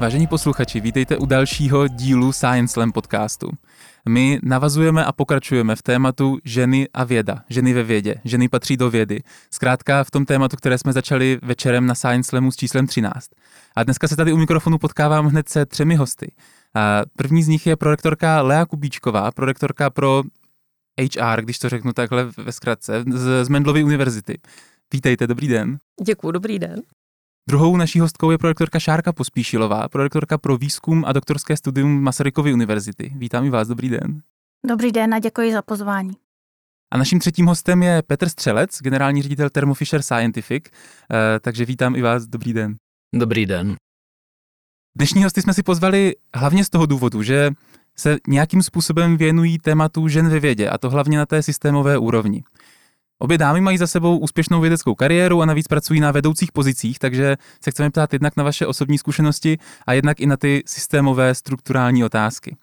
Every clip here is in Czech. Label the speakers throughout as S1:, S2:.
S1: Vážení posluchači, vítejte u dalšího dílu Science Slam podcastu. My navazujeme a pokračujeme v tématu ženy a věda, ženy ve vědě, ženy patří do vědy. Zkrátka v tom tématu, které jsme začali večerem na Science Slamu s číslem 13. A dneska se tady u mikrofonu potkávám hned se třemi hosty. A první z nich je prorektorka Lea Kubíčková, prorektorka pro HR, když to řeknu takhle ve zkratce, z, z Mendlovy univerzity. Vítejte, dobrý den.
S2: Děkuji, dobrý den.
S1: Druhou naší hostkou je prorektorka Šárka Pospíšilová, prorektorka pro výzkum a doktorské studium Masarykovy univerzity. Vítám i vás, dobrý den.
S3: Dobrý den a děkuji za pozvání.
S1: A naším třetím hostem je Petr Střelec, generální ředitel Thermo Fisher Scientific, eh, takže vítám i vás, dobrý den.
S4: Dobrý den.
S1: Dnešní hosty jsme si pozvali hlavně z toho důvodu, že se nějakým způsobem věnují tématu žen ve vědě, a to hlavně na té systémové úrovni. Obě dámy mají za sebou úspěšnou vědeckou kariéru a navíc pracují na vedoucích pozicích, takže se chceme ptát jednak na vaše osobní zkušenosti a jednak i na ty systémové strukturální otázky.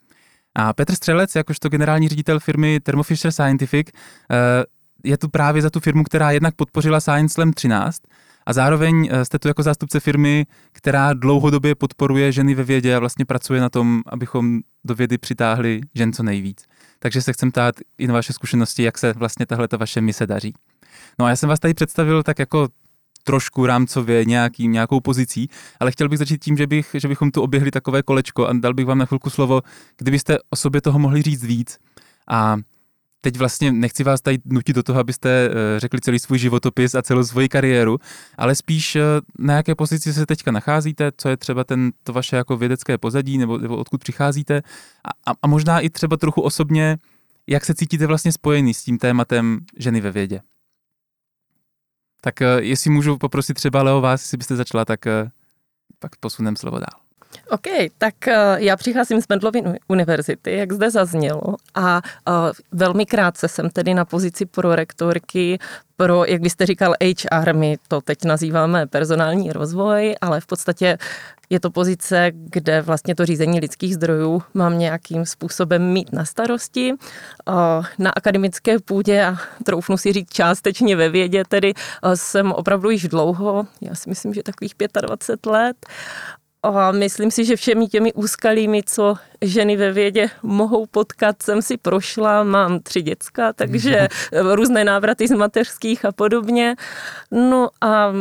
S1: A Petr Střelec, jakožto generální ředitel firmy Thermo Fisher Scientific, eh, je tu právě za tu firmu, která jednak podpořila Science Slam 13 a zároveň eh, jste tu jako zástupce firmy, která dlouhodobě podporuje ženy ve vědě a vlastně pracuje na tom, abychom do vědy přitáhli žen co nejvíc. Takže se chcem ptát i na vaše zkušenosti, jak se vlastně tahle ta vaše mise daří. No a já jsem vás tady představil tak jako trošku rámcově nějaký, nějakou pozicí, ale chtěl bych začít tím, že, bych, že bychom tu oběhli takové kolečko a dal bych vám na chvilku slovo, kdybyste o sobě toho mohli říct víc. A teď vlastně nechci vás tady nutit do toho, abyste eh, řekli celý svůj životopis a celou svoji kariéru, ale spíš eh, na jaké pozici se teďka nacházíte, co je třeba ten, to vaše jako vědecké pozadí, nebo, nebo odkud přicházíte a, a možná i třeba trochu osobně, jak se cítíte vlastně spojený s tím tématem ženy ve vědě. Tak eh, jestli můžu poprosit třeba Leo vás, jestli byste začala, tak pak posunem slovo dál.
S2: OK, tak eh, já přicházím z Mendlovy univerzity, jak zde zaznělo, a uh, velmi krátce jsem tedy na pozici prorektorky pro, jak byste říkal, HR, my to teď nazýváme personální rozvoj, ale v podstatě je to pozice, kde vlastně to řízení lidských zdrojů mám nějakým způsobem mít na starosti. Na akademické půdě a troufnu si říct částečně ve vědě, tedy jsem opravdu již dlouho, já si myslím, že takových 25 let a myslím si, že všemi těmi úskalími, co ženy ve vědě mohou potkat, jsem si prošla, mám tři děcka, takže různé návraty z mateřských a podobně. No a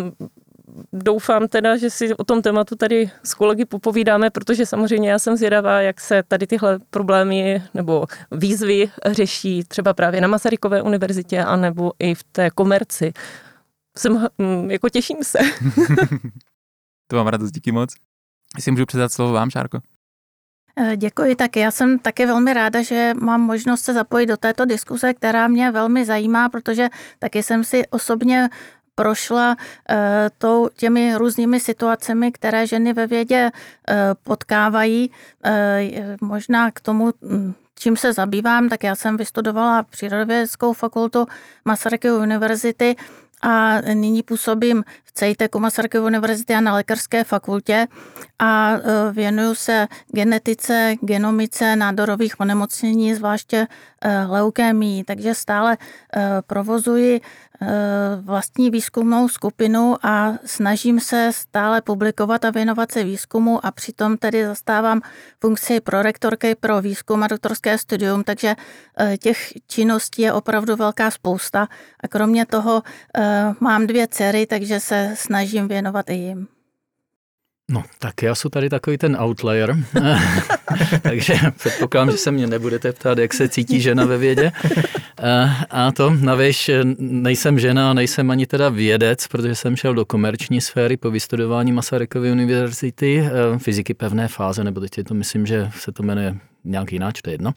S2: doufám teda, že si o tom tématu tady s kolegy popovídáme, protože samozřejmě já jsem zvědavá, jak se tady tyhle problémy nebo výzvy řeší třeba právě na Masarykové univerzitě anebo i v té komerci. Jsem, jako těším se.
S1: to mám radost, díky moc. Jestli můžu předat slovo vám, Šárko.
S3: Eh, děkuji, tak já jsem taky velmi ráda, že mám možnost se zapojit do této diskuse, která mě velmi zajímá, protože taky jsem si osobně prošla uh, tou, těmi různými situacemi, které ženy ve vědě uh, potkávají. Možná k tomu, hm, čím se zabývám, tak já jsem vystudovala přírodovědeckou fakultu Masarykovy univerzity a nyní působím CEITECu Masarykovy univerzity a na lékařské fakultě a e, věnuju se genetice, genomice nádorových onemocnění, zvláště e, leukémii, takže stále e, provozuji vlastní výzkumnou skupinu a snažím se stále publikovat a věnovat se výzkumu a přitom tedy zastávám funkci prorektorky pro výzkum a doktorské studium, takže těch činností je opravdu velká spousta. A kromě toho mám dvě dcery, takže se snažím věnovat i jim.
S4: No, tak já jsem tady takový ten outlier, takže předpokládám, že se mě nebudete ptát, jak se cítí žena ve vědě. A to, navíc, nejsem žena, nejsem ani teda vědec, protože jsem šel do komerční sféry po vystudování Masarykovy univerzity, eh, fyziky pevné fáze, nebo teď to myslím, že se to jmenuje nějak jináč, to je jedno.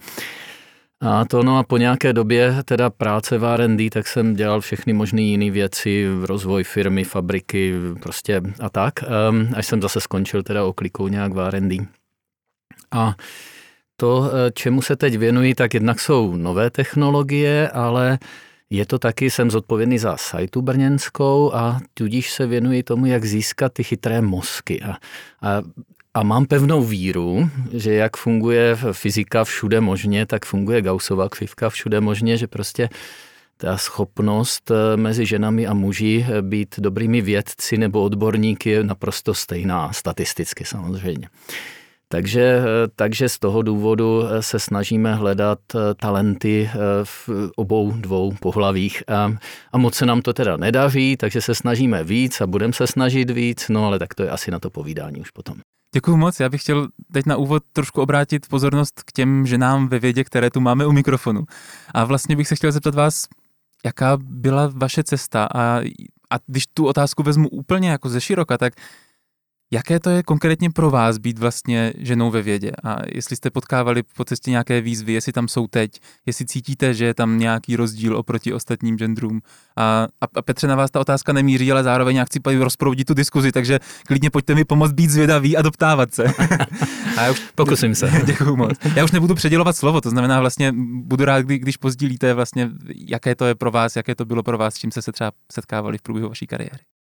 S4: A to no a po nějaké době teda práce v R&D, tak jsem dělal všechny možné jiné věci, rozvoj firmy, fabriky, prostě a tak, ehm, až jsem zase skončil teda oklikou nějak v R&D. A to, eh, čemu se teď věnuji, tak jednak jsou nové technologie, ale je to taky, jsem zodpovědný za sajtu brněnskou a tudíž se věnuji tomu, jak získat ty chytré mozky. A, a a mám pevnou víru, že jak funguje fyzika všude možně, tak funguje Gaussova křivka všude možně, že prostě ta schopnost eh, mezi ženami a muži eh, být dobrými vědci nebo odborníky je naprosto stejná, statisticky samozřejmě. Takže, eh, takže z toho důvodu se snažíme hledat talenty v obou dvou pohlavích. A, a moc se nám to teda nedaří, takže se snažíme víc a budeme se snažit víc, no ale tak to je asi na to povídání už potom.
S1: Děkuji moc. Já bych chtěl teď na úvod trošku obrátit pozornost k těm ženám ve vědě, které tu máme u mikrofonu. A vlastně bych se chtěl zeptat vás, jaká byla vaše cesta a, a když tu otázku vezmu úplně jako ze široka, tak Jaké to je konkrétně pro vás být vlastně ženou ve vědě? A jestli jste potkávali po cestě nějaké výzvy, jestli tam jsou teď, jestli cítíte, že je tam nějaký rozdíl oproti ostatním genderům. A, a Petře, na vás ta otázka nemíří, ale zároveň já chci rozproudit tu diskuzi, takže klidně pojďte mi pomoct být zvědavý a doptávat se.
S4: a já už, Pokusím se.
S1: Děkuju moc. Já už nebudu předělovat slovo, to znamená vlastně budu rád, kdy, když pozdílíte vlastně, jaké to je pro vás, jaké to bylo pro vás, s čím jste se třeba setkávali v průběhu vaší kariéry.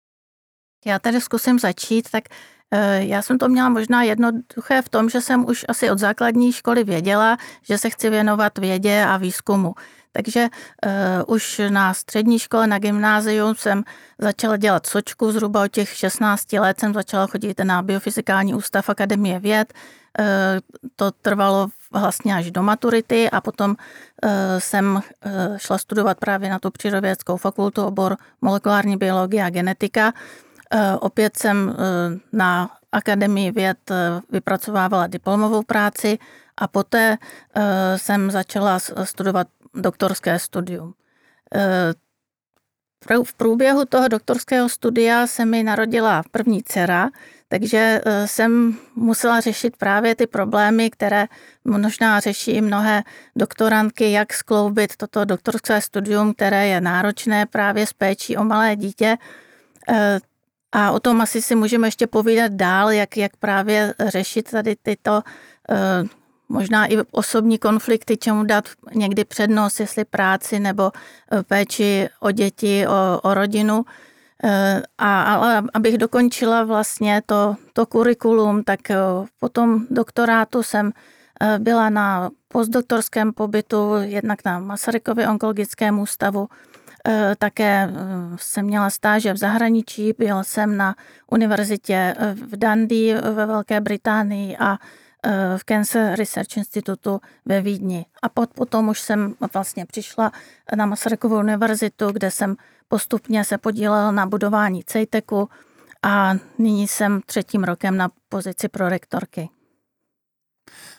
S3: Já tady zkusím začít, tak eh, já jsem to měla možná jednoduché v tom, že jsem už asi od základní školy věděla, že se chci věnovat vědě a výzkumu. Takže uh, už na střední škole, na gymnáziu jsem začala dělat sočku, zhruba od těch 16 let jsem začala chodit na biofyzikální ústav Akademie věd. Uh, to trvalo vlastně až do maturity a potom uh, jsem uh, šla studovat právě na tu přírodovědeckou fakultu obor molekulární biologie a genetika. Eh, opět jsem eh, na Akademii věd eh, vypracovávala diplomovou práci a poté jsem začala studovat doktorské studium. V průběhu toho doktorského studia se mi narodila první dcera, takže jsem musela řešit právě ty problémy, které možná řeší mnohé doktorantky, jak skloubit toto doktorské studium, které je náročné právě s péčí o malé dítě. A o tom asi si můžeme ještě povídat dál, jak, jak právě řešit tady tyto eh, možná i osobní konflikty, čemu dát někdy přednost, jestli práci nebo eh, péči o děti, o, o rodinu. Eh, a, ale abych dokončila vlastně to, to kurikulum, tak po tom doktorátu jsem byla na postdoktorském pobytu jednak na Masarykově onkologickém ústavu, také eh, jsem měla stáže v zahraničí, byl jsem na univerzitě eh, v Dundee ve Velké Británii a v Cancer Research Institutu ve Vídni. A potom už jsem vlastně přišla na Masarykovu univerzitu, kde jsem postupně se podílela na budování CEJTECu a nyní jsem třetím rokem na pozici prorektorky.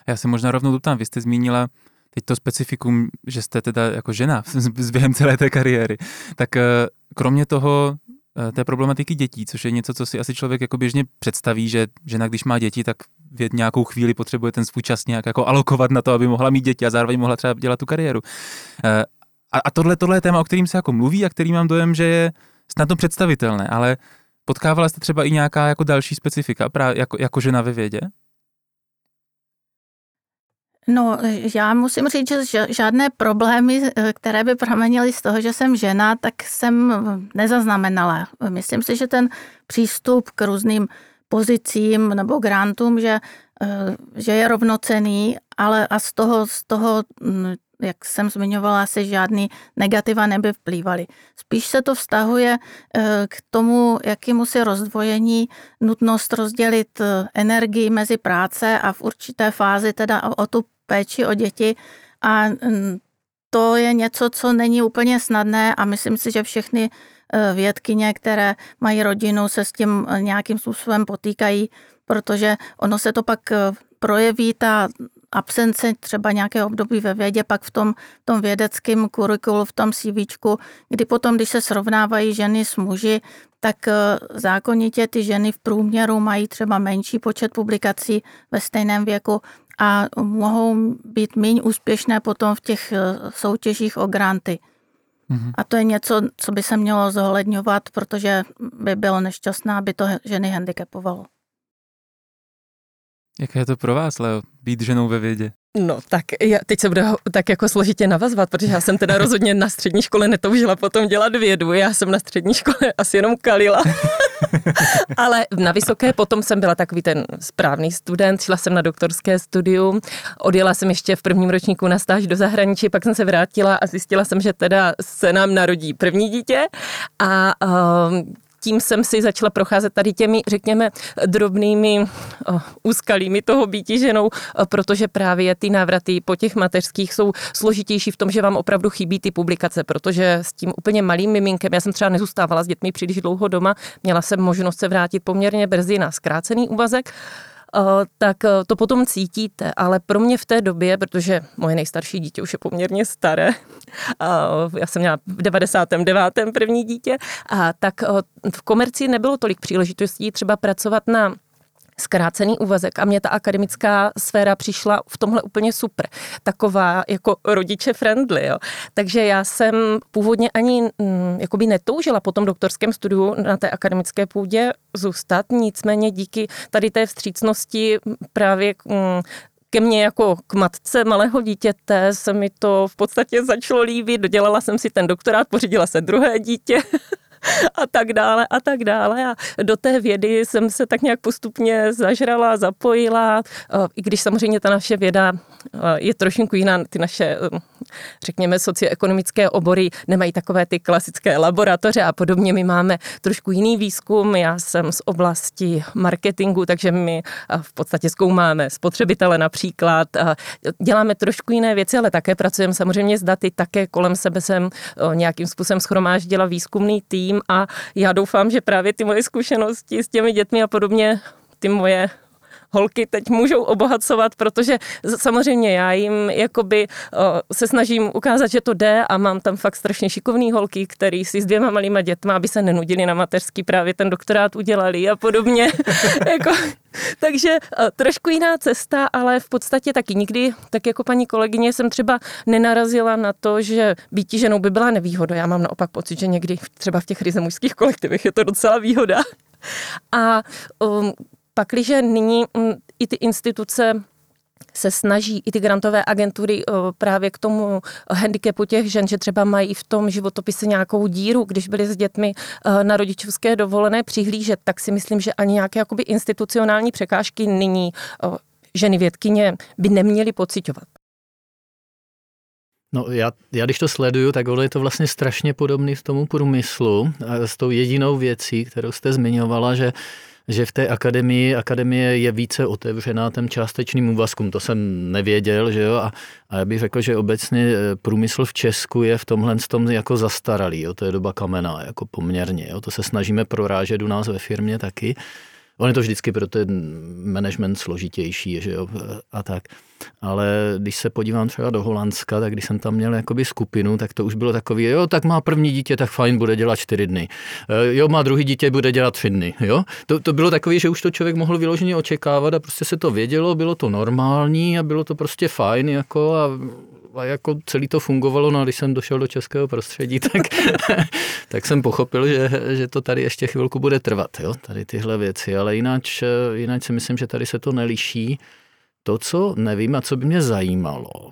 S1: Já se možná rovnou doptám, vy jste zmínila teď to specifikum, že jste teda jako žena z během celé té kariéry, tak eh, kromě toho eh, té problematiky dětí, což je něco, co si asi člověk jako běžně představí, že žena, když má děti, tak v nějakou chvíli potřebuje ten svůj čas nějak jako alokovat na to, aby mohla mít děti a zároveň mohla třeba dělat tu kariéru. Eh, a, a tohle, tohle je téma, o kterým se jako mluví a který mám dojem, že je snadno představitelné, ale potkávala jste třeba i nějaká jako další specifika právě jako, jako žena ve vědě?
S3: No, já musím říct, že žádné problémy, eh, které by pramenily z toho, že jsem žena, tak jsem nezaznamenala. Myslím si, že ten přístup k různým pozicím nebo grantům, že, eh, že je rovnocený, ale a z toho, z toho hm, jak jsem zmiňovala, se žádný negativa neby vplývaly. Spíš se to vztahuje eh, k tomu, jakému si rozdvojení, nutnost rozdělit energii mezi práce a v určité fázi teda o tu péči o děti a mm, to je něco, co není úplně snadné a myslím si, že všechny e, vědkyně, které mají rodinu, se s tím nějakým způsobem potýkají, protože ono se to pak projeví, ta absence třeba nějakého období ve vědě, pak v tom, v tom vědeckém kurikulu, v tom CV, kdy potom, když se srovnávají ženy s muži, tak zákonitě ty ženy v průměru mají třeba menší počet publikací ve stejném věku a mohou být méně úspěšné potom v těch eh, soutěžích o granty. Mm-hmm. A to je něco, co by se mělo zohledňovat, protože by bylo nešťastné, aby to ženy handicapovalo.
S1: Jaké je to pro vás, Leo, být ženou ve vědě?
S2: No, tak já, teď se bude tak jako složitě navazovat, protože já jsem teda rozhodně na střední škole netoužila potom dělat vědu. Já jsem na střední škole asi jenom kalila. Ale na vysoké potom jsem byla takový ten správný student, šla jsem na doktorské studium, odjela jsem ještě v prvním ročníku na stáž do zahraničí, pak jsem se vrátila a zjistila jsem, že teda se nám narodí první dítě a um, tím jsem si začala procházet tady těmi, řekněme, drobnými uh, úskalími toho býti ženou, uh, protože právě ty návraty po těch mateřských jsou složitější v tom, že vám opravdu chybí ty publikace, protože s tím úplně malým miminkem, já jsem třeba nezůstávala s dětmi příliš dlouho doma, měla jsem možnost se vrátit poměrně brzy na zkrácený úvazek, Eh, tak eh, to potom cítíte. Ale pro mě v té době, protože moje nejstarší dítě už je poměrně staré, já jsem měla v 99. první dítě, a tak eh, v komerci nebylo tolik příležitostí třeba pracovat na zkrácený úvazek a mě ta akademická sféra přišla v tomhle úplně super. Taková jako rodiče friendly, jo. Takže já jsem původně ani mm, netoužila po tom doktorském studiu na té akademické půdě zůstat, nicméně díky tady té vstřícnosti právě mm, ke mně jako k matce malého dítěte se mi to v podstatě začalo líbit. Dodělala jsem si ten doktorát, pořídila se druhé dítě a tak dále a tak dále. A do té vědy jsem se tak nějak postupně zažrala, zapojila, i když samozřejmě ta naše věda je trošku jiná, ty naše, řekněme, socioekonomické obory nemají takové ty klasické laboratoře a podobně. My máme trošku jiný výzkum, já jsem z oblasti marketingu, takže my v podstatě zkoumáme spotřebitele například, děláme trošku jiné věci, ale také pracujeme samozřejmě s daty, také kolem sebe jsem nějakým způsobem schromáždila výzkumný tým, a já doufám, že právě ty moje zkušenosti s těmi dětmi a podobně ty moje holky teď můžou obohacovat, protože samozřejmě já jim jakoby se snažím ukázat, že to jde a mám tam fakt strašně šikovný holky, který si s dvěma malýma dětma, aby se nenudili na mateřský, právě ten doktorát udělali a podobně. jako, takže trošku jiná cesta, ale v podstatě taky nikdy, tak jako paní kolegyně, jsem třeba nenarazila na to, že být ženou by byla nevýhoda. Já mám naopak pocit, že někdy třeba v těch ryze mužských kolektivech je to docela výhoda. A um, Pakliže nyní mm, i ty instituce se snaží i ty grantové agentury právě k tomu handicapu těch žen, že třeba mají v tom životopise nějakou díru, když byly s dětmi na rodičovské dovolené přihlížet, tak si myslím, že ani nějaké jakoby institucionální překážky nyní ženy vědkyně by neměly pocitovat.
S4: No já, já když to sleduju, tak je to vlastně strašně podobný tomu průmyslu s tou jedinou věcí, kterou jste zmiňovala, že že v té akademii, akademie je více otevřená těm částečným úvazkům. To jsem nevěděl, že jo, a, a já bych řekl, že obecně eh, průmysl v Česku je v tomhle tom jako zastaralý, jo, to je doba kamená, jako poměrně, jo, to se snažíme prorážet u nás ve firmě taky. On je to vždycky pro ten management složitější, že jo, a tak. Ale když se podívám třeba do Holandska, tak když jsem tam měl jakoby skupinu, tak to už bylo takový, jo, tak má první dítě, tak fajn, bude dělat čtyři dny. Eh, jo, má druhý dítě, bude dělat tři dny, jo. To, to bylo takový, že už to člověk mohl vyloženě očekávat a prostě se to vědělo, bylo to normální a bylo to prostě fajn, jako a a jako celý to fungovalo, no a když jsem došel do českého prostředí, tak, tak jsem pochopil, že, že to tady ještě chvilku bude trvat, jo, tady tyhle věci, ale jinak, jinak si myslím, že tady se to neliší. To, co nevím a co by mě zajímalo,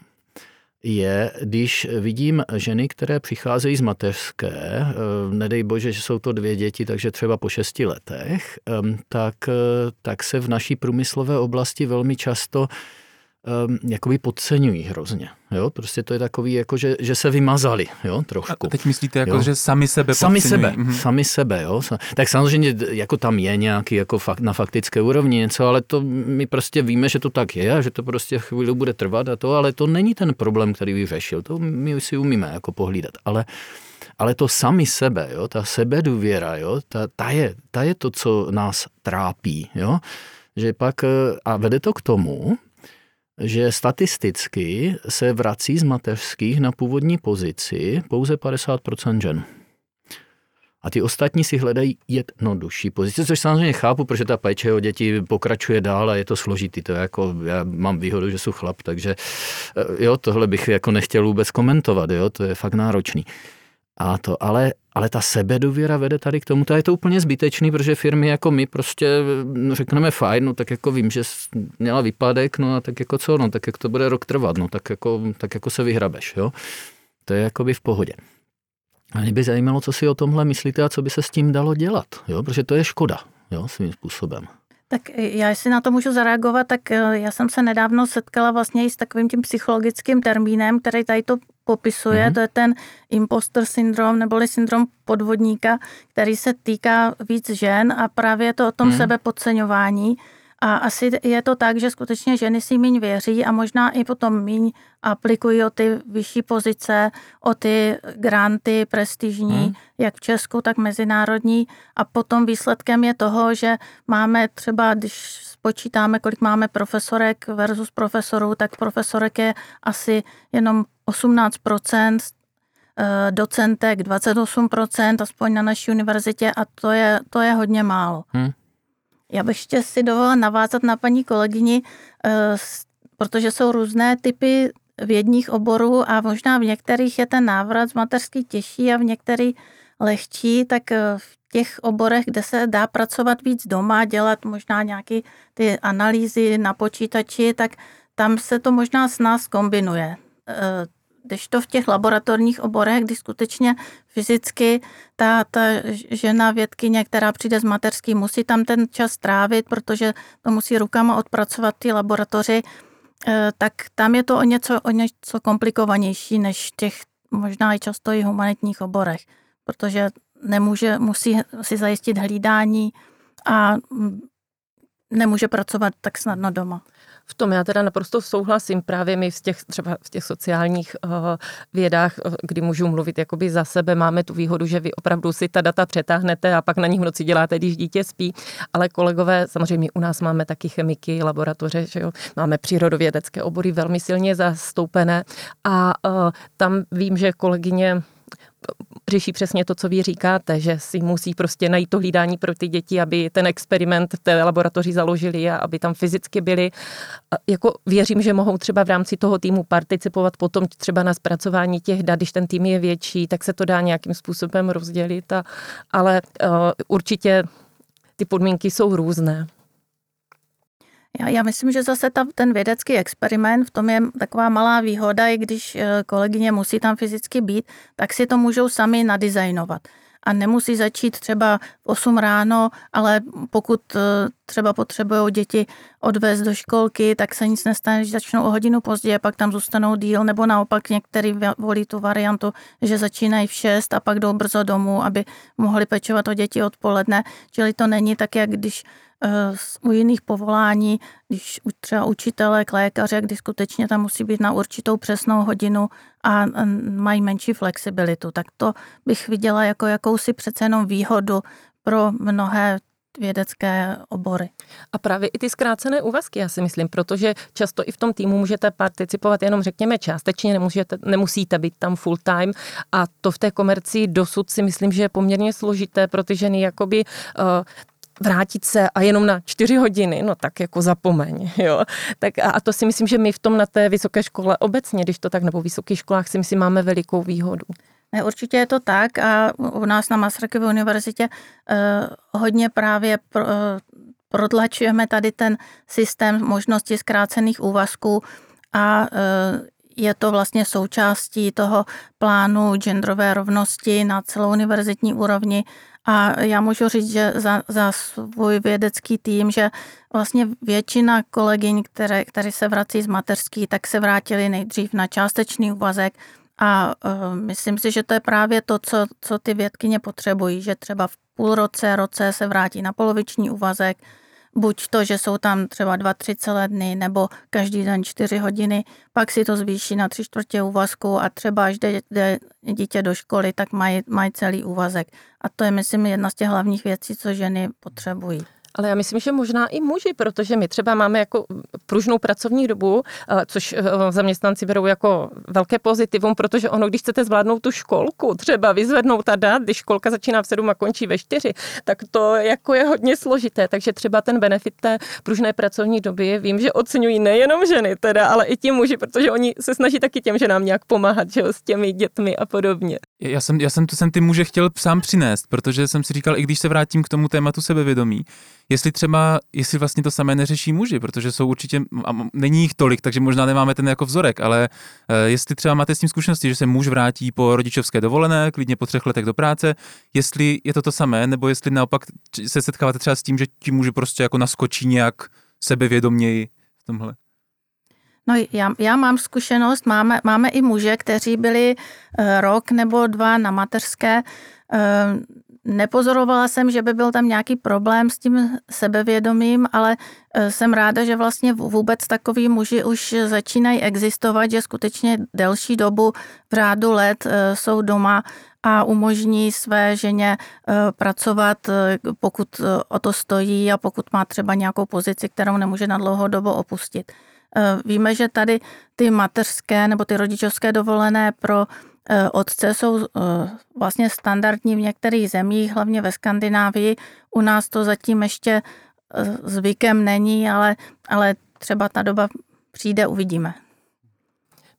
S4: je, když vidím ženy, které přicházejí z mateřské, eh, nedej bože, že jsou to dvě děti, takže třeba po šesti letech, eh, tak, eh, tak se v naší průmyslové oblasti velmi často um, jakoby podceňují hrozně. Jo? Prostě to je takový, jako že, že se vymazali, jo, trošku.
S1: A teď myslíte, jako, jo? že sami sebe
S4: Sami sebe, mhm. sami sebe, jo. Tak samozřejmě jako tam je nějaký jako fakt, na faktické úrovni něco, ale to my prostě víme, že to tak je a že to prostě chvíli bude trvat a to, ale to není ten problém, který bych řešil. To my si umíme jako pohlídat, ale ale to sami sebe, jo, ta sebedůvěra, jo, ta, ta, je, ta je to, co nás trápí, jo, že pak, eh, a vede to k tomu, že statisticky se vrací z mateřských na původní pozici pouze 50% žen. A ty ostatní si hledají jednodušší pozici, což samozřejmě chápu, protože ta péče o děti pokračuje dál a je to složitý. To je jako, já mám výhodu, že jsem chlap, takže eh, jo, tohle bych jako nechtěl vůbec komentovat, jo, to je fakt náročný. A to, ale, ale ta sebedůvěra vede tady k tomu, to je to úplně zbytečný, protože firmy jako my prostě no, řekneme fajn, no tak jako vím, že měla výpadek, no a tak jako co, no tak jak to bude rok trvat, no tak jako, tak jako se vyhrabeš, jo. To je jako by v pohodě. A mě by zajímalo, co si o tomhle myslíte a co by se s tím dalo dělat, jo? protože to je škoda jo, svým způsobem.
S3: Tak já, jestli na to můžu zareagovat, tak eh, já jsem se nedávno setkala vlastně i s takovým tím psychologickým termínem, který tady to popisuje, mm-hmm. to je ten imposter syndrom neboli syndrom podvodníka, který se týká víc žen a právě je to o tom mm-hmm. sebepodceňování. A asi je to tak, že skutečně ženy si míň věří a možná i potom míň aplikují o ty vyšší pozice, o ty granty prestižní, hmm. jak v Česku, tak mezinárodní. A potom výsledkem je toho, že máme třeba, když spočítáme, kolik máme profesorek versus profesorů, tak profesorek je asi jenom 18 eh, docentek 28%, aspoň na naší univerzitě, a to je, to je hodně málo. Hmm. Já bych ještě si dovolila navázat na paní kolegyni, eh, protože jsou různé typy vědních oborů a možná v některých je ten návrat z mateřský těžší a v některých lehčí, tak eh, v těch oborech, kde se dá pracovat víc doma, dělat možná nějaké ty analýzy na počítači, tak tam se to možná s nás kombinuje. Když to v těch laboratorních oborech, kdy skutečně fyzicky ta, ta žena vědkyně, která přijde z mateřský, musí tam ten čas trávit, protože to musí rukama odpracovat ty laboratoři, eh, tak tam je to o něco, o něco komplikovanější než těch možná i často i humanitních oborech, protože nemůže, musí si zajistit hlídání a mm, nemůže pracovat tak snadno doma.
S2: Tom já teda naprosto souhlasím. Právě my v těch, třeba v těch sociálních uh, vědách, uh, kdy můžu mluvit jakoby za sebe, máme tu výhodu, že vy opravdu si ta data přetáhnete a pak na nich v noci děláte, když dítě spí. Ale kolegové, samozřejmě u nás máme taky chemiky, laboratoře, že jo? máme přírodovědecké obory velmi silně zastoupené a uh, tam vím, že kolegyně řeší přesně to, co vy říkáte, že si musí prostě najít to hlídání pro ty děti, aby ten experiment v té laboratoři založili a aby tam fyzicky byli. Jako věřím, že mohou třeba v rámci toho týmu participovat potom třeba na zpracování těch dat, když ten tým je větší, tak se to dá nějakým způsobem rozdělit, a, ale uh, určitě ty podmínky jsou různé.
S3: Já, já myslím, že zase ta, ten vědecký experiment, v tom je taková malá výhoda, i když eh, kolegyně musí tam fyzicky být, tak si to můžou sami nadizajnovat. A nemusí začít třeba v 8 ráno, ale pokud eh, třeba potřebují děti odvést do školky, tak se nic nestane, že začnou o hodinu později, pak tam zůstanou díl, nebo naopak některý volí tu variantu, že začínají v 6 a pak jdou brzo domů, aby mohli pečovat o děti odpoledne. Čili to není tak, jak když u jiných povolání, když třeba učitelé, lékaře, kdy skutečně tam musí být na určitou přesnou hodinu a mají menší flexibilitu, tak to bych viděla jako jakousi přece jenom výhodu pro mnohé vědecké obory.
S2: A právě i ty zkrácené úvazky, já si myslím, protože často i v tom týmu můžete participovat jenom řekněme částečně, nemůžete, nemusíte být tam full time a to v té komerci dosud si myslím, že je poměrně složité pro ty ženy jakoby uh, vrátit se a jenom na čtyři hodiny, no tak jako zapomeň, jo. Tak a, to si myslím, že my v tom na té vysoké škole obecně, když to tak, nebo vysokých školách si myslím, máme velikou výhodu.
S3: Ne, určitě je to tak a u nás na Masarykově univerzitě eh, hodně právě pro, eh, prodlačujeme tady ten systém možnosti zkrácených úvazků a eh, je to vlastně součástí toho plánu genderové rovnosti na celou univerzitní úrovni a já můžu říct, že za, za svůj vědecký tým, že vlastně většina kolegyň, které, které se vrací z mateřský, tak se vrátili nejdřív na částečný úvazek. A uh, myslím si, že to je právě to, co, co ty vědkyně potřebují, že třeba v půl roce, roce se vrátí na poloviční úvazek, buď to, že jsou tam třeba dva, tři celé dny, nebo každý den čtyři hodiny, pak si to zvýší na tři čtvrtě úvazku a třeba až jde, jde dítě do školy, tak mají, mají celý úvazek. A to je, myslím, jedna z těch hlavních věcí, co ženy potřebují.
S2: Ale já myslím, že možná i muži, protože my třeba máme jako pružnou pracovní dobu, eh, což eh, zaměstnanci berou jako velké pozitivum, protože ono, když chcete zvládnout tu školku, třeba vyzvednout ta dat, když školka začíná v sedm a končí ve čtyři, tak to jako je hodně složité. Takže třeba ten benefit té pružné pracovní doby, vím, že oceňují nejenom ženy teda, ale i ti muži, protože oni se snaží taky těm ženám nějak pomáhat, že s těmi dětmi a podobně.
S1: Já jsem, já jsem, to jsem ty muže chtěl sám přinést, protože jsem si říkal, i když se vrátím k tomu tématu sebevědomí, jestli třeba, jestli vlastně to samé neřeší muži, protože jsou určitě, není jich tolik, takže možná nemáme ten jako vzorek, ale uh, jestli třeba máte s tím zkušenosti, že se muž vrátí po rodičovské dovolené, klidně po třech letech do práce, jestli je to to samé, nebo jestli naopak se setkáváte třeba s tím, že ti muži prostě jako naskočí nějak sebevědoměji v tomhle.
S3: No já, já mám zkušenost, máme, máme i muže, kteří byli uh, rok nebo dva na mateřské. Nepozorovala jsem, že by byl tam nějaký problém s tím sebevědomím, ale uh, jsem ráda, že vlastně vůbec takový muži už začínají existovat, že skutečně delší dobu v řádu let uh, jsou doma a umožní své ženě pracovat, pokud o to stojí a pokud má třeba nějakou pozici, kterou nemůže na dlouhou dobu opustit. Víme, že tady ty mateřské nebo ty rodičovské dovolené pro otce jsou eh, vlastně standardní v některých zemích, hlavně ve Skandinávii. U nás to zatím ještě zvykem není, ale, ale třeba ta doba přijde, uvidíme.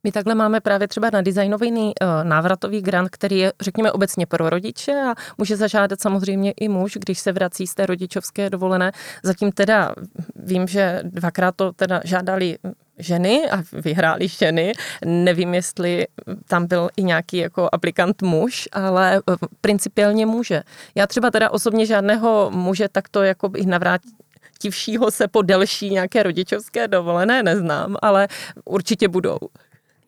S2: My takhle máme právě třeba na designový návratový grant, který je, řekněme, obecně pro rodiče a může zažádat samozřejmě i muž, když se vrací z té rodičovské dovolené. Zatím teda vím, že dvakrát to teda žádali ženy a vyhráli ženy. Nevím, jestli tam byl i nějaký jako aplikant muž, ale principiálně může. Já třeba teda osobně žádného muže takto jako i navrátivšího se po delší nějaké rodičovské dovolené neznám, ale určitě budou.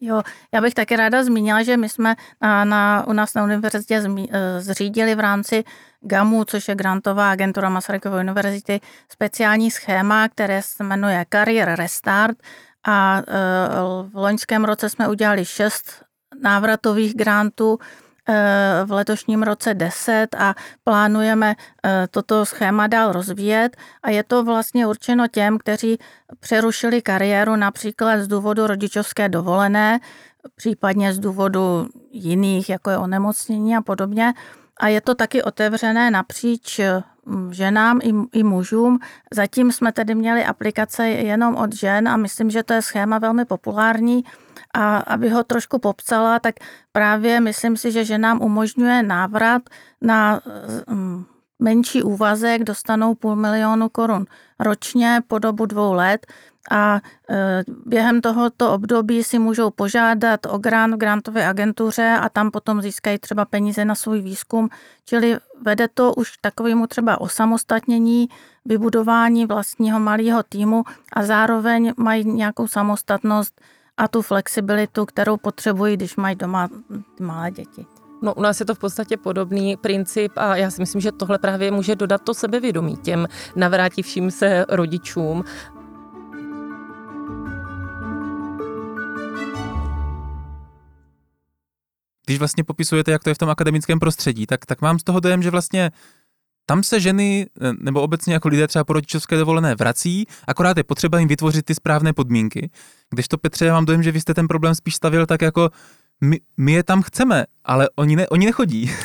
S3: Jo, já bych také ráda zmínila, že my jsme na, na, u nás na univerzitě zmi, eh, zřídili v rámci GAMu, což je grantová agentura Masarykovy univerzity, speciální schéma, které se jmenuje Career Restart. A eh, v loňském roce jsme udělali šest návratových grantů, v letošním roce 10 a plánujeme eh, toto schéma dál rozvíjet a je to vlastně určeno těm, kteří přerušili kariéru například z důvodu rodičovské dovolené, případně z důvodu jiných, jako je onemocnění a podobně. A je to taky otevřené napříč mm, ženám i, i mužům. Zatím jsme tedy měli aplikace jenom od žen a myslím, že to je schéma velmi populární. A aby ho trošku popsala, tak právě myslím si, že ženám umožňuje návrat na mm, menší úvazek, dostanou půl milionu korun ročně po dobu dvou let a e, během tohoto období si můžou požádat o grant v grantové agentuře a tam potom získají třeba peníze na svůj výzkum, čili vede to už takovému třeba osamostatnění, vybudování vlastního malého týmu a zároveň mají nějakou samostatnost a tu flexibilitu, kterou potřebují, když mají doma malé děti.
S2: No, u nás je to v podstatě podobný princip a já si myslím, že tohle právě může dodat to sebevědomí těm navrátivším se rodičům.
S1: Když vlastně popisujete, jak to je v tom akademickém prostředí, tak, tak mám z toho dojem, že vlastně tam se ženy eh, nebo obecně jako lidé třeba po rodičovské dovolené vrací, akorát je potřeba jim vytvořit ty správné podmínky. Když to Petře, já mám dojem, že vy jste ten problém spíš stavil tak jako my, my je tam chceme, ale oni, ne, oni nechodí.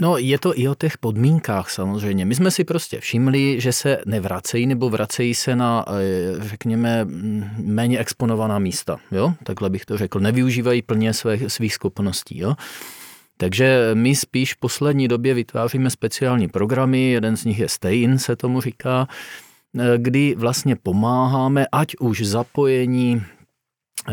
S4: No, je to i o těch podmínkách samozřejmě. My jsme si prostě všimli, že se nevracejí nebo vracejí se na, eh, řekněme, méně exponovaná místa. Jo? Takhle bych to řekl. Nevyužívají plně své, svých schopností. Jo? Takže my spíš v poslední době vytváříme speciální programy, jeden z nich je Stay In, se tomu říká, eh, kdy vlastně pomáháme, ať už zapojení eh,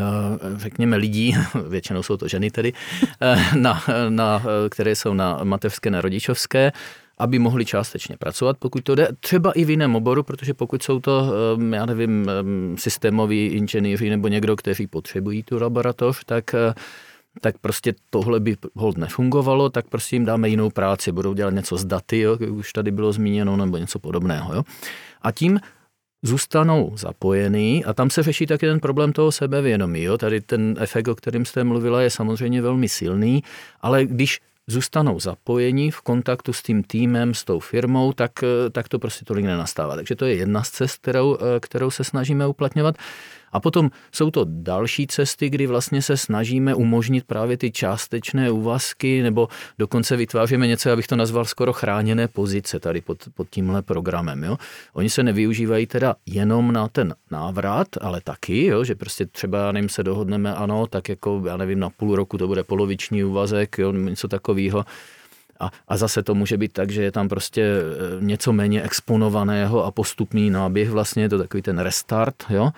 S4: řekněme lidí, většinou jsou to ženy tedy, eh, na, na, které jsou na mateřské, na rodičovské, aby mohli částečně pracovat, pokud to jde, třeba i v jiném oboru, protože pokud jsou to, já nevím, systémoví inženýři nebo někdo, kteří potřebují tu laboratoř, tak tak prostě tohle by hold nefungovalo, tak prostě jim dáme jinou práci, budou dělat něco s daty, jo, jak už tady bylo zmíněno, nebo něco podobného. Jo. A tím zůstanou zapojený a tam se řeší taky ten problém toho sebevědomí. Jo. Tady ten efekt, o kterém jste mluvila, je samozřejmě velmi silný, ale když zůstanou zapojeni v kontaktu s tím týmem, s tou firmou, tak, tak to prostě tolik nenastává. Takže to je jedna z cest, kterou, kterou se snažíme uplatňovat. A potom jsou to další cesty, kdy vlastně se snažíme umožnit právě ty částečné úvazky, nebo dokonce vytváříme něco, abych to nazval skoro chráněné pozice tady pod, pod tímhle programem. Jo. Oni se nevyužívají teda jenom na ten návrat, ale taky, jo, že prostě třeba, já nevím, se dohodneme, ano, tak jako, já nevím, na půl roku to bude poloviční úvazek, jo, něco takového A, a zase to může být tak, že je tam prostě eh, něco méně exponovaného a postupný náběh, vlastně je to takový ten restart, jo.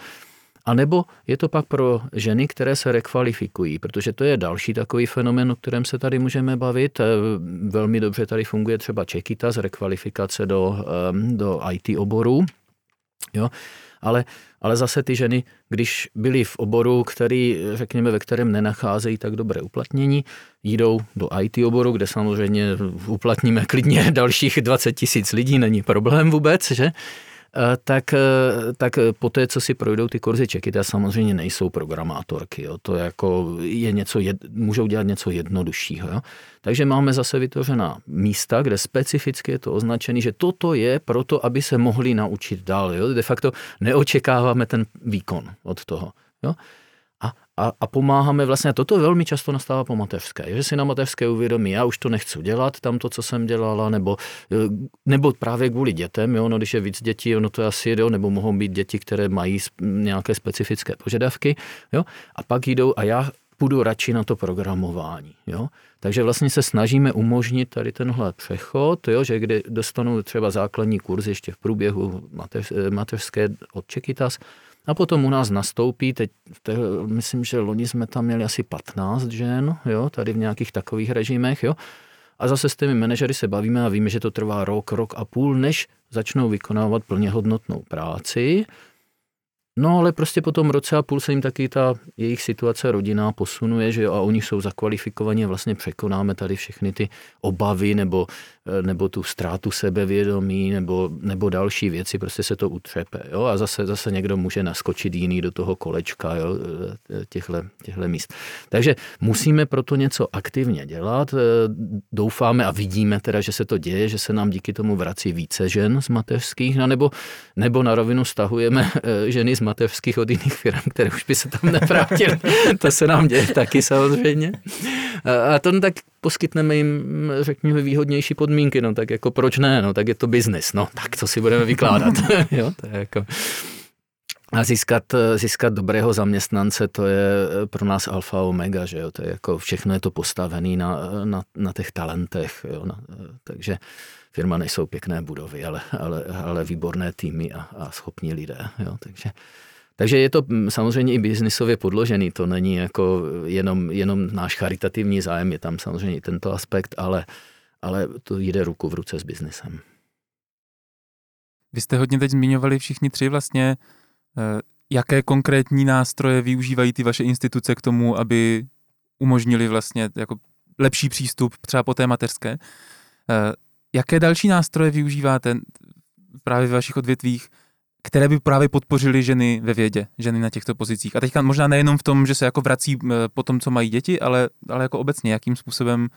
S4: A nebo je to pak pro ženy, které se rekvalifikují, protože to je další takový fenomen, o kterém se tady můžeme bavit. Eh, velmi dobře tady funguje třeba Čekita z rekvalifikace do, do IT oboru. Jo? Ale, ale zase ty ženy, když byly v oboru, který, řekněme, ve kterém nenacházejí tak dobré uplatnění, jdou do IT oboru, kde samozřejmě uplatníme klidně dalších 20 tisíc lidí, není problém vůbec, že? Eh, tak, eh, tak po té, co si projdou ty kurzy to samozřejmě nejsou programátorky. Jo. To jako je něco, jed, můžou dělat něco jednoduššího. Jo. Takže máme zase vytvořená místa, kde specificky je to označené, že toto je proto, aby se mohli naučit dál. Jo. De facto neočekáváme ten výkon od toho. Jo a, a pomáháme vlastně, toto velmi často nastává po mateřské, že si na mateřské uvědomí, já už to nechci dělat, tam to, co jsem dělala, nebo, eh, nebo právě kvůli dětem, jo, no, když je víc dětí, ono to asi jo, nebo mohou být děti, které mají nějaké specifické požadavky, jo, a pak jdou a já půjdu radši na to programování, jo. Takže vlastně se snažíme umožnit tady tenhle přechod, jo, že kdy dostanu třeba základní kurz ještě v průběhu mateř, mateřské od Čekitas, a potom u nás nastoupí, teď te, myslím, že loni jsme tam měli asi 15 žen, jo, tady v nějakých takových režimech, jo. A zase s těmi manažery se bavíme a víme, že to trvá rok, rok a půl, než začnou vykonávat plně hodnotnou práci. No ale prostě po tom roce a půl se jim taky ta jejich situace rodina posunuje, že jo, a oni jsou zakvalifikovaní a vlastně překonáme tady všechny ty obavy nebo, nebo tu ztrátu sebevědomí nebo, nebo další věci, prostě se to utřepe, jo, a zase, zase někdo může naskočit jiný do toho kolečka, jo, eh, těchhle, těchhle míst. Takže musíme proto něco aktivně dělat, eh, doufáme a vidíme teda, že se to děje, že se nám díky tomu vrací více žen z mateřských, no, nebo, nebo na rovinu stahujeme ženy z mateřských od jiných firm, které už by se tam nevrátily. to se nám děje taky samozřejmě. A to no, tak poskytneme jim, řekněme, výhodnější podmínky, no tak jako proč ne, no tak je to biznis, no tak co si budeme vykládat, jo, to je jako... A získat, získat dobrého zaměstnance, to je pro nás alfa omega, že jo, to je jako všechno je to postavené na, na, na těch talentech, jo, na, takže firma nejsou pěkné budovy, ale, ale, ale výborné týmy a, a schopní lidé. Jo? Takže, takže je to mm, samozřejmě i biznisově podložený, to není jako jenom, jenom náš charitativní zájem, je tam samozřejmě i tento aspekt, ale, ale to jde ruku v ruce s biznisem.
S1: Vy jste hodně teď zmiňovali všichni tři vlastně, eh, jaké konkrétní nástroje využívají ty vaše instituce k tomu, aby umožnili vlastně jako lepší přístup třeba po té mateřské. Eh, Jaké další nástroje využíváte právě v vašich odvětvích, které by právě podpořily ženy ve vědě, ženy na těchto pozicích? A teďka možná nejenom v tom, že se jako vrací po tom, co mají děti, ale, ale jako obecně, jakým způsobem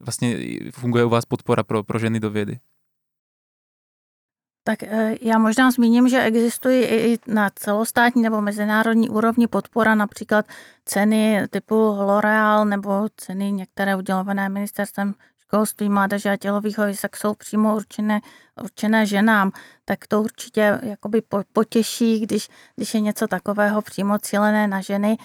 S1: vlastně funguje u vás podpora pro, pro ženy do vědy?
S3: Tak e, já možná zmíním, že existují i na celostátní nebo mezinárodní úrovni podpora, například ceny typu L'Oreal nebo ceny některé udělované ministerstvem školství, mládeže a tělovýchovy, jsou přímo určené, určené ženám, tak to určitě jakoby potěší, když, když je něco takového přímo cílené na ženy.